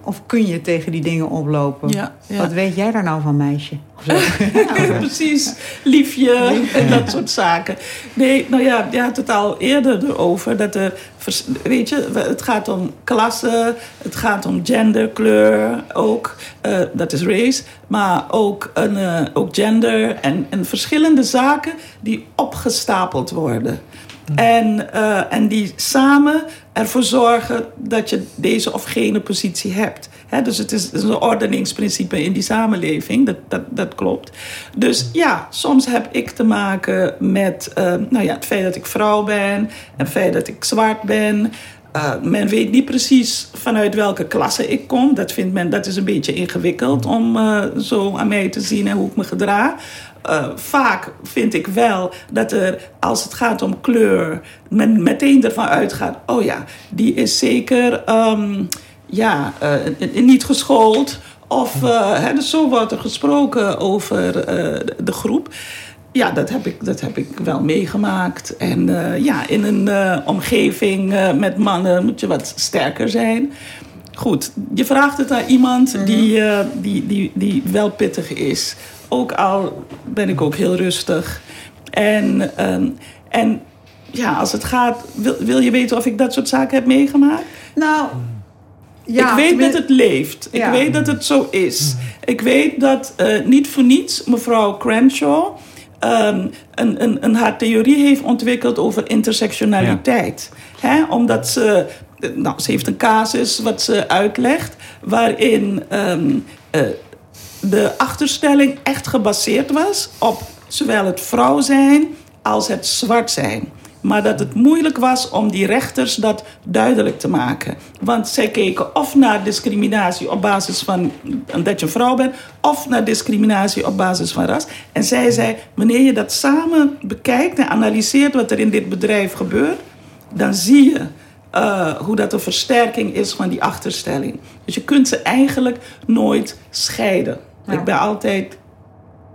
Of kun je tegen die dingen oplopen? Ja, ja. Wat weet jij daar nou van, meisje? Of zo. Ja, precies. Liefje en dat soort zaken. Nee, nou ja, je had het al eerder erover. Dat er, vers- weet je, het gaat om klasse, het gaat om gender, kleur ook. eh, dat is race. Maar ook, een, eh, ook gender en, en verschillende zaken die opgestapeld worden. En, eh, en die samen ervoor zorgen dat je deze of gene positie hebt. Dus het is, een ordeningsprincipe in die samenleving, dat, dat, dat klopt. Dus ja, soms heb ik te maken met eh, nou ja, het feit dat ik vrouw ben, het feit dat ik zwart ben. Eh, men weet niet precies vanuit welke klasse ik kom. Dat vindt men dat is een beetje ingewikkeld om zo aan mij te zien en hoe ik me gedra. Eh, vaak vind ik wel dat er, als het gaat om kleur, men meteen ervan uitgaat: oh ja, die is zeker ehm, ja, eh, niet geschoold. Of eh, hè, dus zo wordt er gesproken over eh, de groep. Ja, dat heb ik, dat heb ik wel meegemaakt. En eh, ja, in een eh, omgeving eh, met mannen moet je wat sterker zijn. Goed, je vraagt het aan iemand die, eh, die, die, die wel pittig is. Ook al ben ik ook heel rustig. En, ehm, en ja, als het gaat, wil, wil je weten of ik dat soort zaken heb meegemaakt? nou, ja, ik weet tenmin- dat het leeft. Ik weet dat het zo is. Ik weet dat eh, niet voor niets mevrouw Crenshaw ehm, een, een, een haar theorie heeft ontwikkeld over intersectionaliteit. Hè? Omdat ze, eh, nou, ze heeft een casus wat ze uitlegt waarin ehm, eh, de achterstelling echt gebaseerd was op zowel het vrouw zijn als het zwart zijn. Maar dat het moeilijk was om die rechters dat duidelijk te maken. Want zij keken of naar discriminatie op basis van dat je vrouw bent, of naar discriminatie op basis van ras. En zij zei: wanneer je dat samen bekijkt en analyseert wat er in dit bedrijf gebeurt, dan zie je eh, hoe dat een versterking is van die achterstelling. Dus je kunt ze eigenlijk nooit scheiden. Ja. Ik ben altijd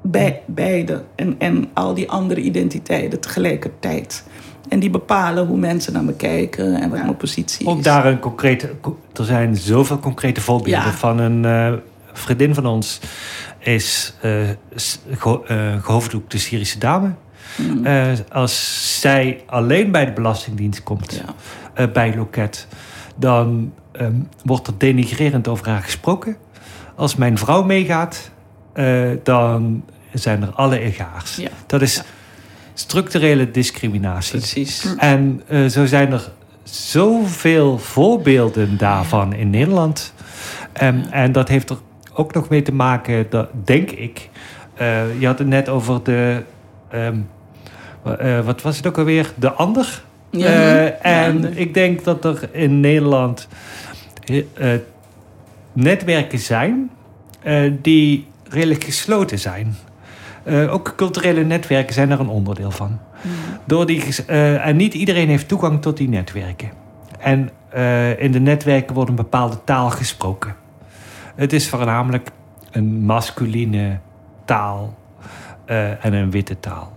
bij beide en, en al die andere identiteiten tegelijkertijd. En die bepalen hoe mensen naar me kijken en wat Ja. mijn positie Ook is. daar een concrete... Er zijn zoveel concrete voorbeelden Ja. van een eh, vriendin van ons is eh, eh, gehoofddoekte Syrische dame. Mm. Eh, als zij alleen bij de Belastingdienst komt, Ja. Eh, bij loket, dan ehm, wordt er denigrerend over haar gesproken. Als mijn vrouw meegaat, eh, dan zijn er alle egaars. Ja. Dat is Ja. structurele discriminatie. Precies. En eh, zo zijn er zoveel voorbeelden daarvan in Nederland. Ehm, En dat heeft er ook nog mee te maken, dat, denk ik. je had het net over de. ehm, wa- eh, wat was het ook alweer? De ander. Ja. Eh, en Ja. ik denk dat er in Nederland eh, netwerken zijn eh, die redelijk gesloten zijn. Ook culturele netwerken zijn daar een onderdeel van. Door die, en niet iedereen heeft toegang tot die netwerken. En in de netwerken wordt een bepaalde taal gesproken. Het is voornamelijk een masculine taal en een witte taal.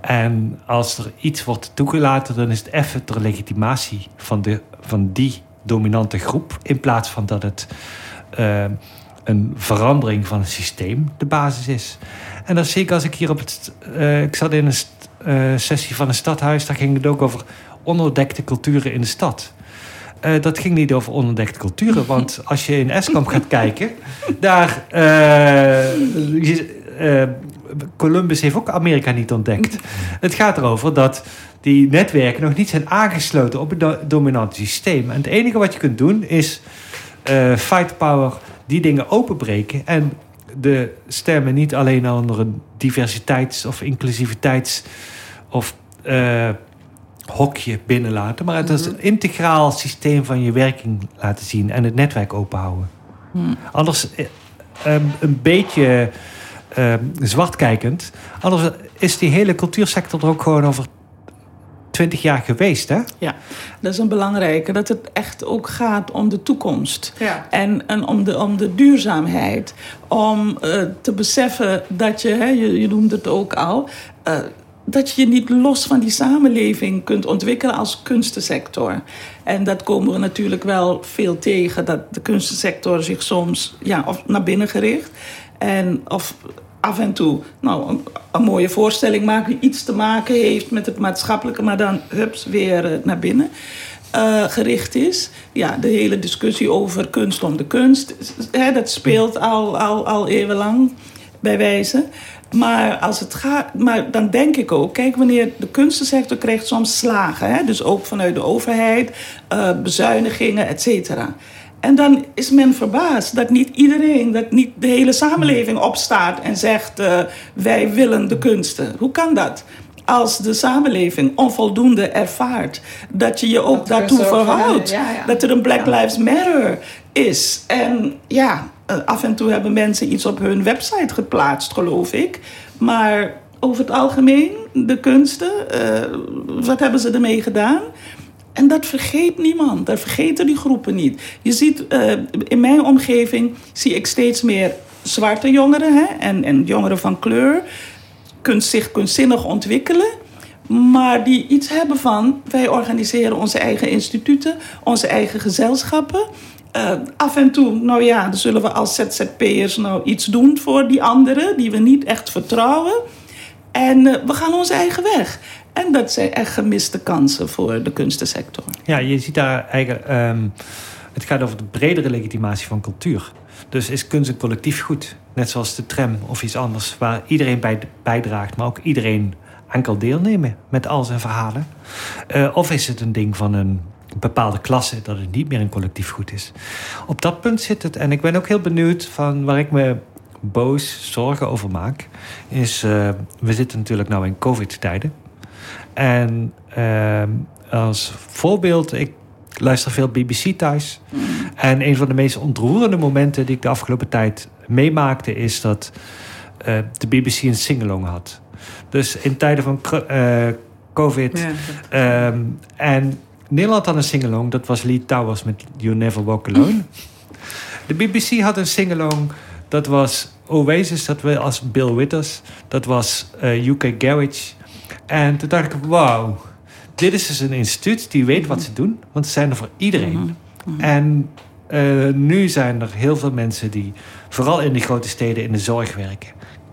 En als er iets wordt toegelaten, dan is het even ter legitimatie van, de, van die dominante groep. In plaats van dat het eh, een verandering van het systeem de basis is. En dat zie ik als ik hier op het. eh, ik zat in een eh, sessie van een stadhuis, daar ging het ook over onderdekte culturen in de stad. Dat ging niet over onderdekte culturen, want als je in Eskamp gaat kijken, daar. Columbus heeft ook Amerika niet ontdekt. Het gaat erover dat die netwerken nog niet zijn aangesloten op het do- dominante systeem. En het enige wat je kunt doen is eh, fight power die dingen openbreken en de stemmen niet alleen onder een diversiteits- of inclusiviteits- of eh, hokje binnenlaten, maar het als een integraal systeem van je werking laten zien en het netwerk openhouden. Hmm. Anders eh, een beetje ehm, zwartkijkend. Anders is die hele cultuursector er ook gewoon over twintig jaar geweest, hè? Ja, dat is een belangrijke. Dat het echt ook gaat om de toekomst. Ja. En, en om, de, om de duurzaamheid. Om uh, te beseffen dat je, hè, je, je noemde het ook al... Uh, dat je je niet los van die samenleving kunt ontwikkelen als kunstensector. En dat komen we natuurlijk wel veel tegen, dat de kunstensector zich soms ja, of naar binnen gericht. En of af en toe nou, een, mooie voorstelling maakt die iets te maken heeft met het maatschappelijke, maar dan hups weer uh, naar binnen. Uh, gericht is. Ja, de hele discussie over kunst om de kunst, hè, dat speelt al, al, al eeuwenlang bij wijze. Maar, als het gaat, maar dan denk ik ook, kijk, wanneer de kunstensector krijgt soms slagen, hè, dus ook vanuit de overheid, uh, bezuinigingen, et cetera. En dan is men verbaasd dat niet iedereen, dat niet de hele samenleving opstaat en zegt: uh, wij willen de kunsten. Hoe kan dat? Als de samenleving onvoldoende ervaart dat je je ook dat daartoe verhoudt, ja, ja. dat er een Black Lives Matter is. En ja, af en toe hebben mensen iets op hun website geplaatst, geloof ik. Maar over het algemeen, de kunsten, uh, wat hebben ze ermee gedaan? En dat vergeet niemand. Dat vergeten die groepen niet. Je ziet, uh, in mijn omgeving zie ik steeds meer zwarte jongeren hè, en, en jongeren van kleur kunst, zich kunstzinnig ontwikkelen. Maar die iets hebben van, wij organiseren onze eigen instituten, onze eigen gezelschappen. Uh, af en toe, nou ja, dan zullen we als ZZP'ers nou iets doen voor die anderen die we niet echt vertrouwen. En uh, we gaan onze eigen weg. En dat zijn echt gemiste kansen voor de kunstensector. Ja, je ziet daar eigenlijk. Um, het gaat over de bredere legitimatie van cultuur. Dus is kunst een collectief goed? Net zoals de tram of iets anders, waar iedereen bij bijdraagt, maar ook iedereen aan kan deelnemen met al zijn verhalen. Uh, of is het een ding van een bepaalde klasse dat het niet meer een collectief goed is? Op dat punt zit het. En ik ben ook heel benieuwd van waar ik me boos, zorgen over maak. Is, uh, we zitten natuurlijk nou in COVID-tijden. En uh, als voorbeeld, ik luister veel BBC thuis. Mm. En een van de meest ontroerende momenten die ik de afgelopen tijd meemaakte, is dat uh, de BBC een singalong had. Dus in tijden van uh, COVID. Ja, um, en Nederland had een singalong, dat was Lee Towers met You Never Walk Alone. De BBC had een singalong, dat was Oasis, dat was als Bill Withers. Dat was uh, UK Garage. En toen dacht ik, wauw, dit is dus een instituut die weet wat ze doen. Want ze zijn er voor iedereen. Mm -hmm. En uh, nu zijn er heel veel mensen die, vooral in de grote steden, in de zorg werken.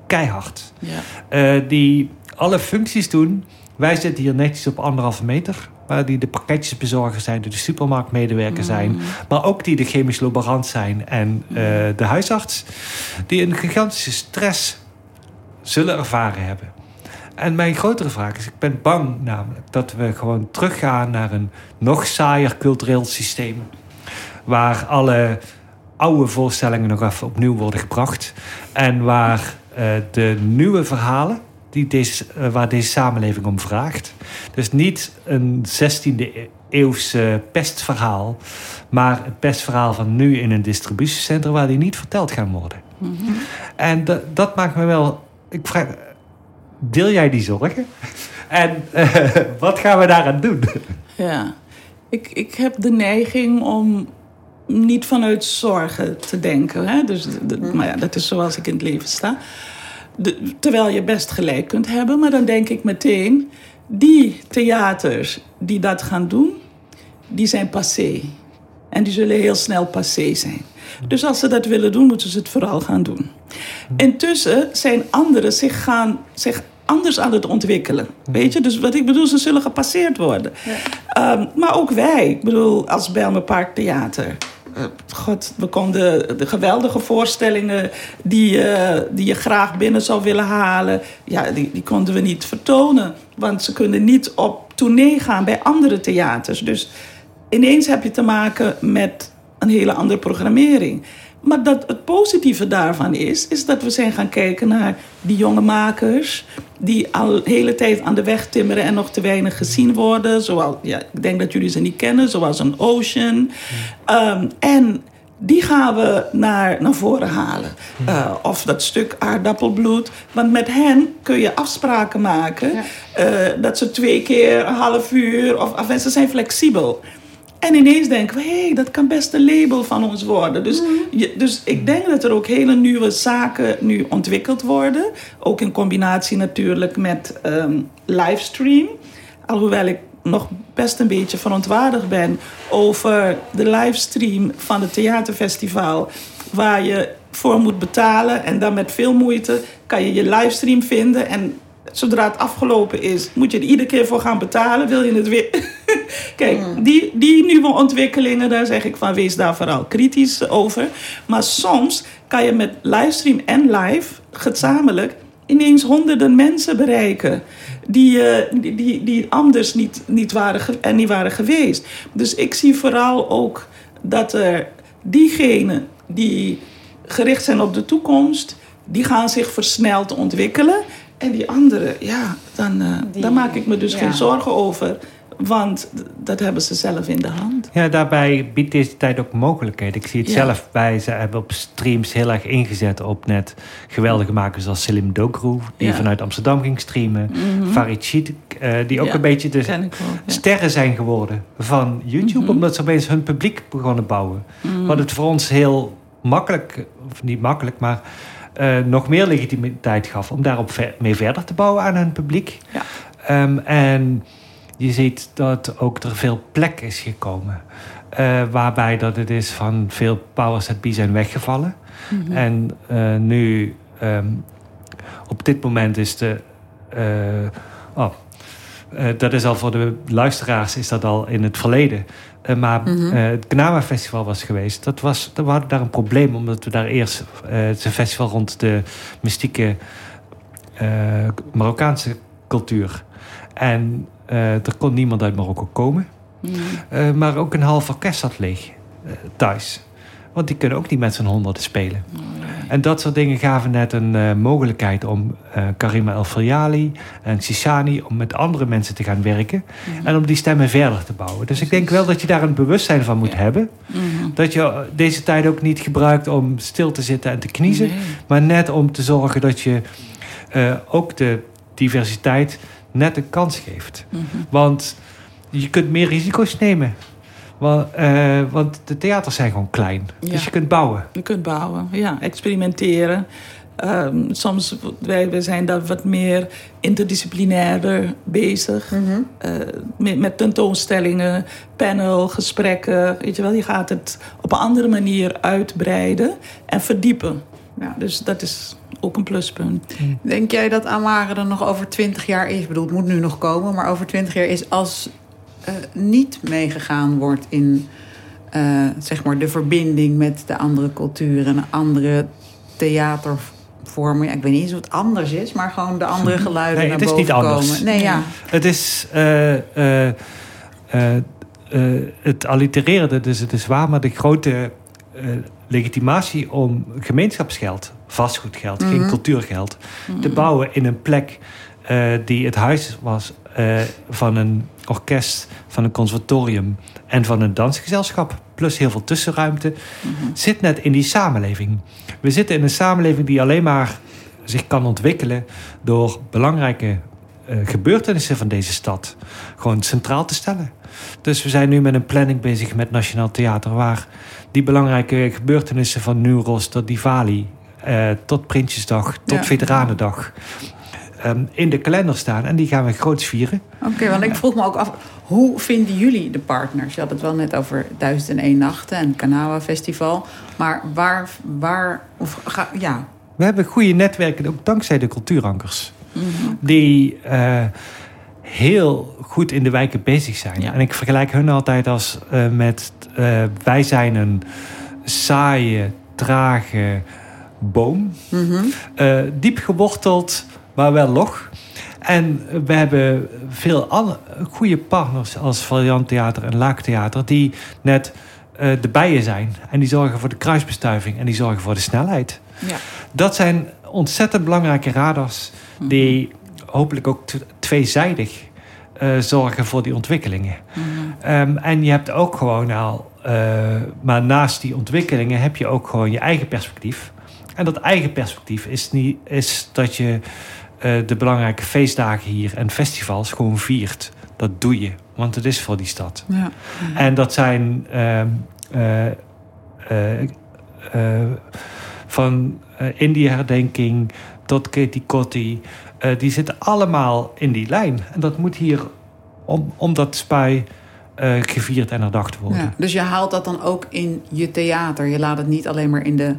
Keihard. Ja. Uh, die alle functies doen. Wij zitten hier netjes op anderhalve meter. Waar die de pakketjesbezorger zijn, die de supermarktmedewerker mm. zijn. Maar ook die de chemisch laborant zijn en uh, de huisarts. Die een gigantische stress zullen ervaren hebben. En mijn grotere vraag is, ik ben bang namelijk dat we gewoon teruggaan naar een nog saaier cultureel systeem. Waar alle oude voorstellingen nog even opnieuw worden gebracht. En waar uh, de nieuwe verhalen, die deze, uh, waar deze samenleving om vraagt. Dus niet een 16e eeuwse pestverhaal, maar het pestverhaal van nu in een distributiecentrum waar die niet verteld gaan worden. Mm -hmm. En dat maakt me wel. Ik vraag, deel jij die zorgen? En uh, wat gaan we daaraan doen? Ja, ik, ik heb de neiging om niet vanuit zorgen te denken. Hè? Dus, de, maar ja, dat is zoals ik in het leven sta. De, terwijl je best gelijk kunt hebben, maar dan denk ik meteen... die theaters die dat gaan doen, die zijn passé. En die zullen heel snel passé zijn. Dus als ze dat willen doen, moeten ze het vooral gaan doen. Intussen zijn anderen zich, gaan, zich anders aan het ontwikkelen. Weet je? Dus wat ik bedoel, ze zullen gepasseerd worden. Ja. Um, maar ook wij, ik bedoel, als Belmer Park Theater. Uh, God, we konden de geweldige voorstellingen die, uh, die je graag binnen zou willen halen, ja, die, die konden we niet vertonen. Want ze kunnen niet op tournee gaan bij andere theaters. Dus ineens heb je te maken met een hele andere programmering. Maar dat het positieve daarvan is, is dat we zijn gaan kijken naar die jonge makers. die al de hele tijd aan de weg timmeren en nog te weinig gezien worden. Zoals, ja, ik denk dat jullie ze niet kennen, zoals een Ocean. Um, en die gaan we naar, naar voren halen. Uh, of dat stuk aardappelbloed. Want met hen kun je afspraken maken. Uh, dat ze twee keer een half uur. Of, of ze zijn flexibel. En ineens denken we, hé, hey, dat kan best een label van ons worden. Dus, je, dus ik denk dat er ook hele nieuwe zaken nu ontwikkeld worden. Ook in combinatie natuurlijk met um, livestream. Alhoewel ik nog best een beetje verontwaardigd ben over de livestream van het theaterfestival. Waar je voor moet betalen en dan met veel moeite kan je je livestream vinden. En zodra het afgelopen is, moet je er iedere keer voor gaan betalen. Wil je het weer. Kijk, die, die nieuwe ontwikkelingen, daar zeg ik van wees daar vooral kritisch over. Maar soms kan je met livestream en live gezamenlijk ineens honderden mensen bereiken. Die, uh, die, die, die, anders niet, niet, waren en niet waren geweest. Dus ik zie vooral ook dat er diegenen die gericht zijn op de toekomst, die gaan zich versneld ontwikkelen. En die anderen, ja, dan, uh, die, daar maak ik me dus ja. geen zorgen over. Want dat hebben ze zelf in de hand. Ja, daarbij biedt deze tijd ook mogelijkheden. Ik zie het ja. zelf bij. Ze hebben op streams heel erg ingezet op net geweldige makers als Selim Dogru, die ja. vanuit Amsterdam ging streamen. Mm -hmm. Farid uh, die ook een beetje de wel, sterren zijn geworden van YouTube, mm -hmm. omdat ze opeens hun publiek begonnen bouwen. Mm -hmm. Wat het voor ons heel makkelijk, of niet makkelijk, maar uh, nog meer legitimiteit gaf om daarop ver mee verder te bouwen aan hun publiek. Um, en je ziet dat ook er veel plek is gekomen. Uh, waarbij dat het is van veel powers that be zijn weggevallen. Mm -hmm. En uh, nu, um, op dit moment is de. Uh, oh, dat is al voor de luisteraars is dat al in het verleden. maar mm -hmm. het Knama Festival was geweest. Dat was, we hadden daar een probleem, omdat we daar eerst het een festival rond de mystieke Marokkaanse cultuur. En uh, er kon niemand uit Marokko komen. Mm. Uh, maar ook een half orkest zat leeg uh, thuis. Want die kunnen ook niet met z'n honderden spelen. Nee. En dat soort dingen gaven net een mogelijkheid om Karima El Faryali en Sisani... om met andere mensen te gaan werken. Mm. En om die stemmen verder te bouwen. Dus ik denk wel dat je daar een bewustzijn van moet ja. hebben. -hmm. Dat je deze tijd ook niet gebruikt om stil te zitten en te kniezen. Nee. Maar net om te zorgen dat je ook de diversiteit net een kans geeft. Mm -hmm. Want je kunt meer risico's nemen. Want, uh, want de theaters zijn gewoon klein. Ja. Dus je kunt bouwen. Je kunt bouwen, ja. Experimenteren. Um, soms wij, wij zijn daar wat meer interdisciplinairder bezig. Mm -hmm. uh, met, met, tentoonstellingen, panel, gesprekken. Weet je wel, je gaat het op een andere manier uitbreiden en verdiepen. Ja, dus dat is ook een pluspunt. Denk jij dat Amare er nog over twintig jaar is? Ik bedoel, het moet nu nog komen, maar over twintig jaar is als uh, niet meegegaan wordt in uh, zeg maar de verbinding met de andere culturen en andere theatervormen. Ja, ik weet niet eens het anders is, maar gewoon de andere geluiden nee, naar het is boven niet anders. komen. Nee, ja. Het is. Uh, het allitererende, dus het is waar, maar de grote legitimatie om gemeenschapsgeld, vastgoedgeld, mm -hmm. geen cultuurgeld, mm -hmm. te bouwen in een plek uh, die het huis was uh, van een orkest, van een conservatorium en van een dansgezelschap, plus heel veel tussenruimte, mm -hmm. zit net in die samenleving. We zitten in een samenleving die alleen maar zich kan ontwikkelen door belangrijke gebeurtenissen van deze stad gewoon centraal te stellen. Dus we zijn nu met een planning bezig met Nationaal Theater, waar die belangrijke gebeurtenissen van Nuros tot Diwali, uh, tot Prinsjesdag, tot ja. Veteranendag. Um, in de kalender staan en die gaan we groots vieren. Oké, okay, want ik vroeg me ook af, hoe vinden jullie de partners? Je had het wel net over 1001 Nachten en het Kanawa Festival. Maar waar, waar of, ga, ja. We hebben goede netwerken, ook dankzij de cultuurankers. Mm -hmm. Die uh, heel goed in de wijken bezig zijn. Ja. En ik vergelijk hun altijd als uh, met uh, wij zijn een saaie, trage boom. Mm -hmm. uh, diep geworteld, maar wel log. En we hebben veel goede partners als Variant Theater en Laagtheater... die net de bijen zijn. En die zorgen voor de kruisbestuiving en die zorgen voor de snelheid. Ja. Dat zijn ontzettend belangrijke radars... die hopelijk ook tweezijdig uh, zorgen voor die ontwikkelingen. Mm -hmm. Ehm, en je hebt ook gewoon al, eh, maar naast die ontwikkelingen heb je ook gewoon je eigen perspectief. En dat eigen perspectief is, niet, is dat je eh, de belangrijke feestdagen hier en festivals gewoon viert. Dat doe je, want het is voor die stad. Ja. En dat zijn eh, eh, eh, van uh, Indie-herdenking tot Katie Kotti. eh, die zitten allemaal in die lijn. En dat moet hier, om, om dat spui eh, gevierd en herdacht worden. Ja, dus je haalt dat dan ook in je theater. Je laat het niet alleen maar in de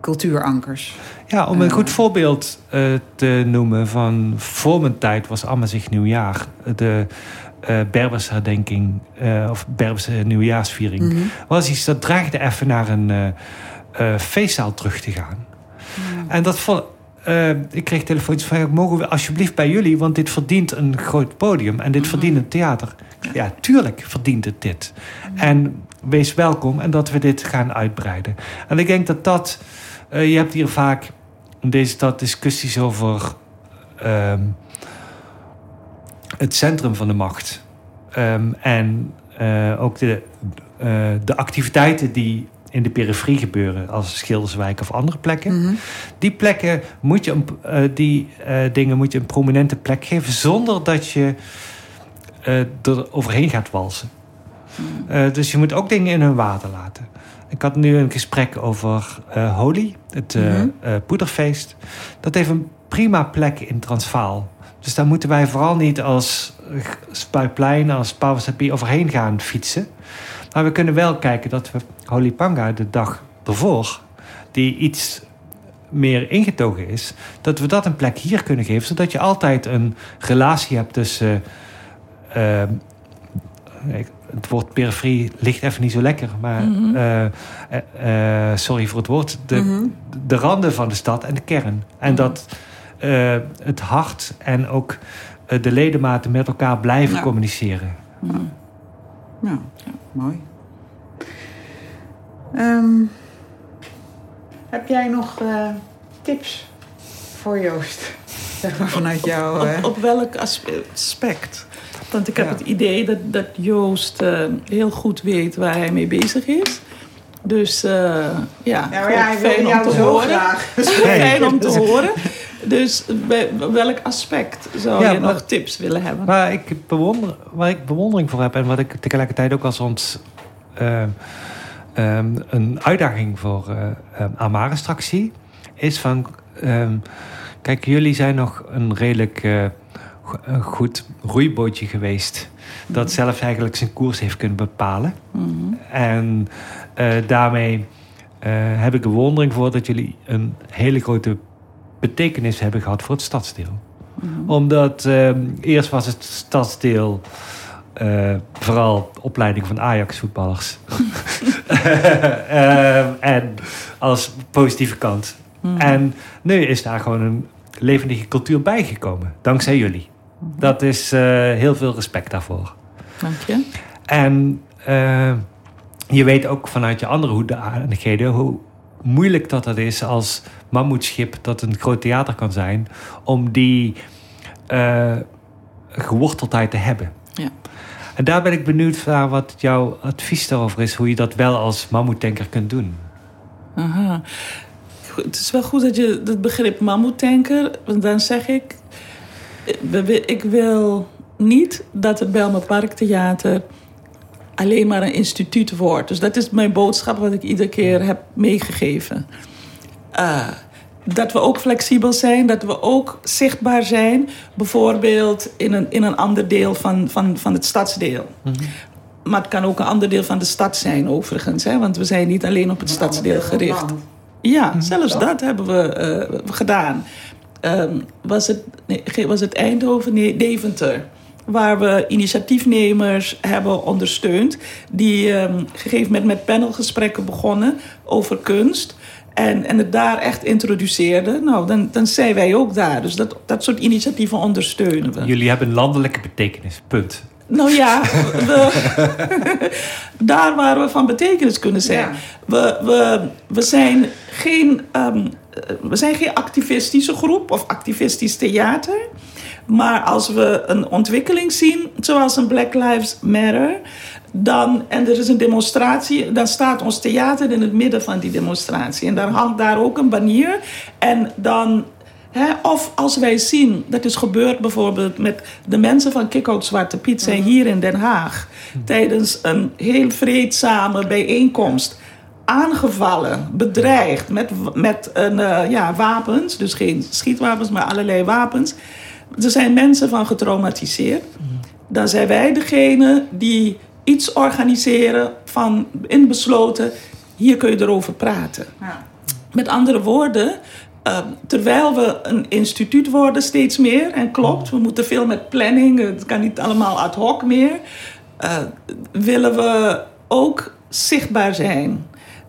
cultuurankers. Ja, om een Eh. goed voorbeeld eh, te noemen van voor mijn tijd was Amazigh Nieuwjaar. De eh Berberse herdenking eh, of Berberse nieuwjaarsviering. Mhm. Was iets dat dreigde even naar een eh, eh, feestzaal terug te gaan. En dat vond, eh, ik kreeg telefoontjes van, mogen we alsjeblieft bij jullie, want dit verdient een groot podium en dit verdient een theater. Ja, tuurlijk verdient het dit. En wees welkom en dat we dit gaan uitbreiden. En ik denk dat dat, eh, je hebt hier vaak in deze stad discussies over ehm, het centrum van de macht. Ehm, en ook de, de activiteiten die in de periferie gebeuren, als Schilderswijk of andere plekken. Mhm. Die plekken moet je, eh, die eh, dingen moet je een prominente plek geven zonder dat je eh, er overheen gaat walsen. Eh, dus je moet ook dingen in hun water laten. Ik had nu een gesprek over Holy, het Mhm. poederfeest. Dat heeft een prima plek in Transvaal. Dus daar moeten wij vooral niet als Spuiplein, als Pauwensapie overheen gaan fietsen. Maar we kunnen wel kijken dat we Holy Panga de dag ervoor, die iets meer ingetogen is, dat we dat een plek hier kunnen geven, zodat je altijd een relatie hebt tussen. eh, het woord periferie ligt even niet zo lekker, maar Mhm. eh, eh, sorry voor het woord. De, Mhm. de randen van de stad en de kern. En Mhm. dat het hart en ook de ledematen met elkaar blijven Ja. communiceren. Mhm. Ja, mooi. Ehm, heb jij nog eh, tips voor Joost? Zeg maar vanuit jou. eh. Op, op welk as- aspect? Want ik heb Ja. het idee dat, dat Joost eh, heel goed weet waar hij mee bezig is. Dus eh, ja, Ja, maar ja, hij fijn om jou te zo horen. graag. Fijn om te horen. Dus bij welk aspect zou Ja, je maar- nog tips willen hebben? Waar ik, bewonder, waar ik bewondering voor heb en wat ik tegelijkertijd ook als ons eh, ehm, een uitdaging voor eh um, Amare straks zie, is van: ehm, kijk, jullie zijn nog een redelijk eh, goed roeibootje geweest. Dat zelf eigenlijk zijn koers heeft kunnen bepalen. Mhm. En eh, daarmee heb ik bewondering voor dat jullie een hele grote betekenis hebben gehad voor het stadsdeel. Mhm. Omdat ehm, eerst was het stadsdeel eh, vooral opleiding van Ajax-voetballers. Ehm, en als positieve kant. Mhm. En nu is daar gewoon een levendige cultuur bijgekomen. Dankzij jullie. Dat is eh, heel veel respect daarvoor. Dank je. En eh, je weet ook vanuit je andere hoedanigheden hoe moeilijk dat het is als mammoetschip dat een groot theater kan zijn, om die eh, geworteldheid te hebben. Ja. En daar ben ik benieuwd naar wat jouw advies daarover is, hoe je dat wel als mammoetanker kunt doen. Aha. Het is wel goed dat je het begrip mammoetanker... want dan zeg ik... Ik wil niet dat het Belmer Parktheater alleen maar een instituut wordt. Dus dat is mijn boodschap wat ik iedere keer heb meegegeven. Eh, dat we ook flexibel zijn, dat we ook zichtbaar zijn. Bijvoorbeeld in een, in een ander deel van, van, van het stadsdeel. Maar het kan ook een ander deel van de stad zijn, overigens. Hè? Want we zijn niet alleen op het stadsdeel gericht. Ja, zelfs dat hebben we eh, gedaan. Ehm, was, het, nee, was het Eindhoven? Nee, Deventer. Waar we initiatiefnemers hebben ondersteund. Die een gegeven moment met panelgesprekken begonnen over kunst. En, en het daar echt introduceerden. Nou, dan, dan zijn wij ook daar. Dus dat, dat soort initiatieven ondersteunen we. Jullie hebben een landelijke betekenis, punt. Nou ja, we, daar waar we van betekenis kunnen zijn. Ja. We, we, we, zijn geen, ehm, eh, we zijn geen activistische groep of activistisch theater. Maar als we een ontwikkeling zien, zoals een Black Lives Matter, dan, en er is een demonstratie, dan staat ons theater in het midden van die demonstratie. En dan hangt daar ook een banier. En dan of als wij zien, dat is gebeurd bijvoorbeeld met de mensen van Kickout Zwarte Piet zijn hier in Den Haag tijdens een heel vreedzame bijeenkomst aangevallen, bedreigd met, met een, uh, ja, wapens, dus geen schietwapens, maar allerlei wapens. Er zijn mensen van getraumatiseerd. Mhm. Dan zijn wij degene die iets organiseren van inbesloten, hier kun je erover praten. Ja. Met andere woorden, Ehm, terwijl we een instituut worden steeds meer, en klopt, we moeten veel met planning, het kan niet allemaal ad hoc meer, uh, willen we ook zichtbaar zijn.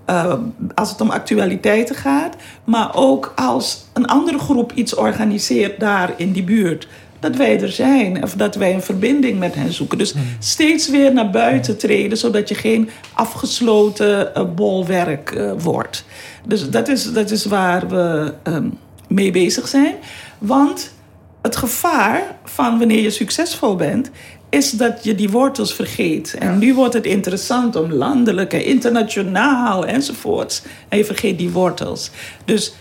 Uh, als het om actualiteiten gaat, maar ook als een andere groep iets organiseert daar in die buurt dat wij er zijn of dat wij een verbinding met hen zoeken. Dus hmm. steeds weer naar buiten treden, zodat je geen afgesloten uh, bolwerk uh, wordt. Dus dat is, dat is waar we um, mee bezig zijn. Want het gevaar van wanneer je succesvol bent, is dat je die wortels vergeet. En nu wordt het interessant om landelijk en internationaal enzovoorts. En je vergeet die wortels. Dus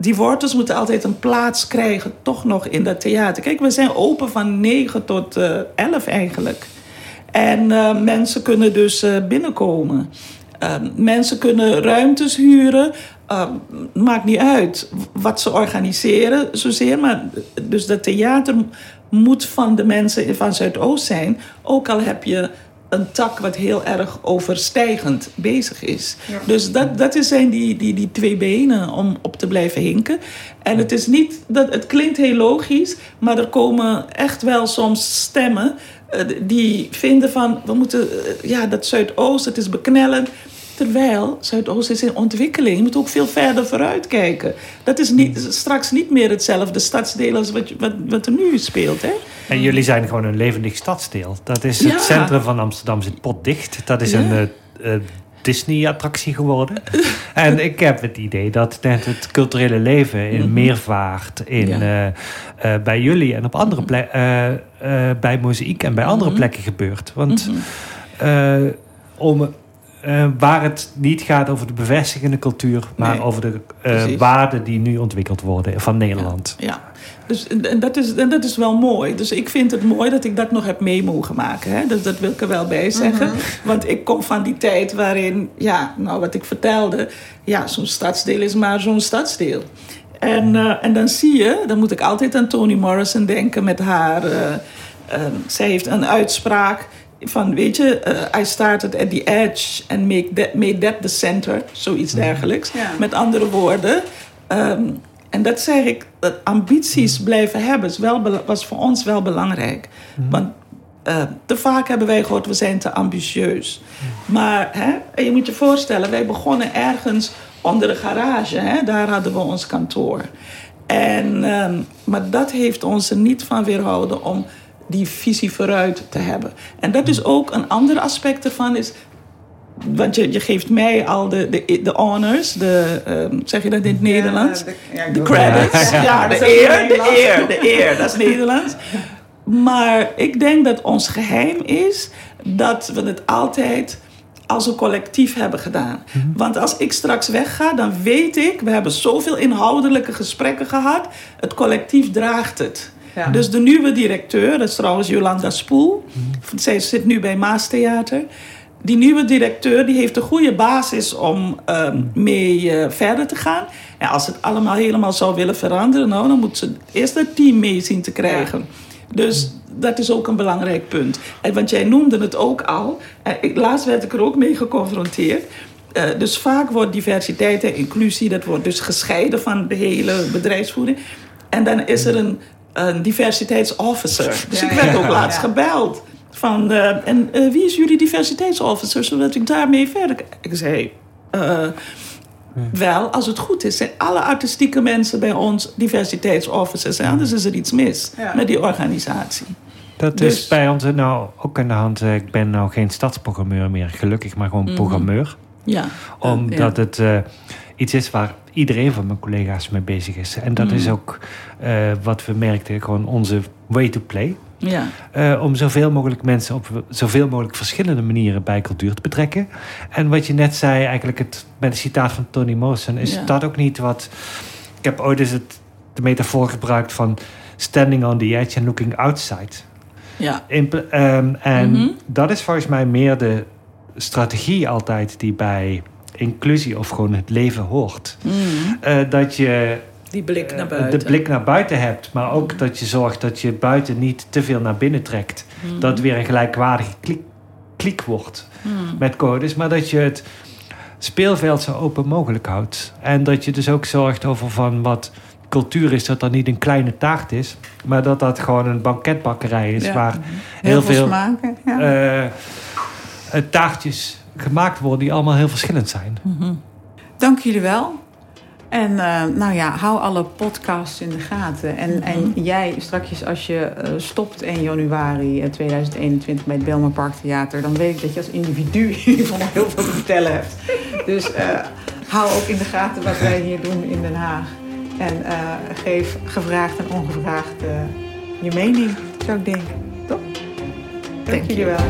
die wortels moeten altijd een plaats krijgen, toch nog in dat theater. Kijk, we zijn open van 9 tot uh, eh, 11 eigenlijk. En uh, mensen kunnen dus uh, binnenkomen. mensen kunnen ruimtes huren. maakt niet uit wat ze organiseren zozeer. Maar dus dat theater moet van de mensen van Zuidoost zijn. Ook al heb je een tak wat heel erg overstijgend bezig is. Dus dat, dat zijn die, die, die twee benen om op te blijven hinken. En het is niet dat het klinkt heel logisch, maar er komen echt wel soms stemmen uh, die vinden van we moeten, uh, ja, dat Zuidoost, het is beknellend. Terwijl Zuidoost is in ontwikkeling. Je moet ook veel verder vooruit kijken. Dat is niet, straks niet meer hetzelfde stadsdeel als wat, wat, wat er nu speelt. Hè? En jullie zijn gewoon een levendig stadsdeel. Dat is het centrum van Amsterdam zit potdicht. Dat is een uh, Disney-attractie geworden. en ik heb het idee dat net het culturele leven in mm Meervaart, in, uh, uh, bij jullie en op andere plekken, bij Mozaïek en bij andere mhm. plekken gebeurt. Want mhm. om uh, waar het niet gaat over de bevestigende cultuur, maar over de uh, waarden die nu ontwikkeld worden van Nederland. Ja, dus en dat, is, en dat is wel mooi. Dus ik vind het mooi dat ik dat nog heb mee mogen maken. Hè? Dus dat wil ik er wel bij zeggen. Mhm. Want ik kom van die tijd waarin, ja, nou wat ik vertelde, ja, zo'n stadsdeel is maar zo'n stadsdeel. En, uh, en dan zie je, dan moet ik altijd aan Toni Morrison denken met haar. zij heeft een uitspraak van, weet je, uh, I started at the edge and make that, made that the center, zoiets mhm. dergelijks. Met andere woorden, ehm, en dat zeg ik, dat ambities mhm. blijven hebben, is wel, was voor ons wel belangrijk. Mhm. Want uh, te vaak hebben wij gehoord, we zijn te ambitieus. Maar hè, je moet je voorstellen, wij begonnen ergens onder de garage. Hè, daar hadden we ons kantoor. En, um, maar dat heeft ons er niet van weerhouden om die visie vooruit te hebben. En dat is ook een ander aspect ervan. Is, want je, je geeft mij al de, de, de honors, de, um, zeg je dat in het Nederlands? De, ja, de, credits, ja, de eer, de eer, de eer, dat is Nederlands. Maar ik denk dat ons geheim is dat we het altijd als een collectief hebben gedaan. Mhm. Want als ik straks wegga, dan weet ik, we hebben zoveel inhoudelijke gesprekken gehad, het collectief draagt het. Dus de nieuwe directeur, dat is trouwens Jolanda Spoel. Zij zit nu bij Maastheater. Die nieuwe directeur die heeft een goede basis om ehm, mee uh, verder te gaan. En als het allemaal helemaal zou willen veranderen, nou, dan moet ze eerst het team mee zien te krijgen. Dus dat is ook een belangrijk punt. En, want jij noemde het ook al. En laatst werd ik er ook mee geconfronteerd. Uh, dus vaak wordt diversiteit en inclusie, dat wordt dus gescheiden van de hele bedrijfsvoering. En dan is er een een diversiteitsofficer. Dus ik werd ook laatst gebeld. Van, uh, en uh, wie is jullie diversiteitsofficer, zodat ik daarmee verder... Ik zei, uh, wel, als het goed is, zijn alle artistieke mensen bij ons diversiteitsofficers. En anders is er iets mis met die organisatie. Dat is dus- bij ons nou ook aan de hand. Ik ben nou geen stadsprogrammeur meer, gelukkig, maar gewoon mm programmeur. Ja. Omdat het iets is waar iedereen van mijn collega's mee bezig is. En dat is mm. ook uh, wat we merkten. Gewoon onze way to play. Ja. Uh, om zoveel mogelijk mensen op zoveel mogelijk verschillende manieren bij cultuur te betrekken. En wat je net zei, eigenlijk het, met een citaat van Tony Morrison, is Ja. dat ook niet wat. Ik heb ooit eens het, de metafoor gebruikt van standing on the edge and looking outside. Ja. In ehm, en Mhm. dat is volgens mij meer de strategie altijd die bij inclusie of gewoon het leven hoort. Mm. Eh, dat je Die blik naar eh, buiten. de blik naar buiten hebt, maar ook dat je zorgt dat je buiten niet te veel naar binnen trekt. Mhm. Dat het weer een gelijkwaardige kliek, kliek wordt Mm. met codes, maar dat je het speelveld zo open mogelijk houdt. En dat je dus ook zorgt over van wat cultuur is, dat dat niet een kleine taart is, maar dat dat gewoon een banketbakkerij is Ja. waar Heel, heel veel, veel smaken. Ja. eh, taartjes gemaakt worden die allemaal heel verschillend zijn. Mhm. Dank jullie wel. En eh, nou ja, hou alle podcasts in de gaten. En, Mhm. en jij straks als je eh, stopt 1 januari eh, 2021 bij het Belmer Park Theater... dan weet ik dat je als individu in ieder geval nog heel veel te vertellen hebt. Dus eh, hou ook in de gaten wat wij hier doen in Den Haag. En eh, geef gevraagd en ongevraagd eh, je mening, zou ik denken. Toch? Dank Thank jullie you. wel.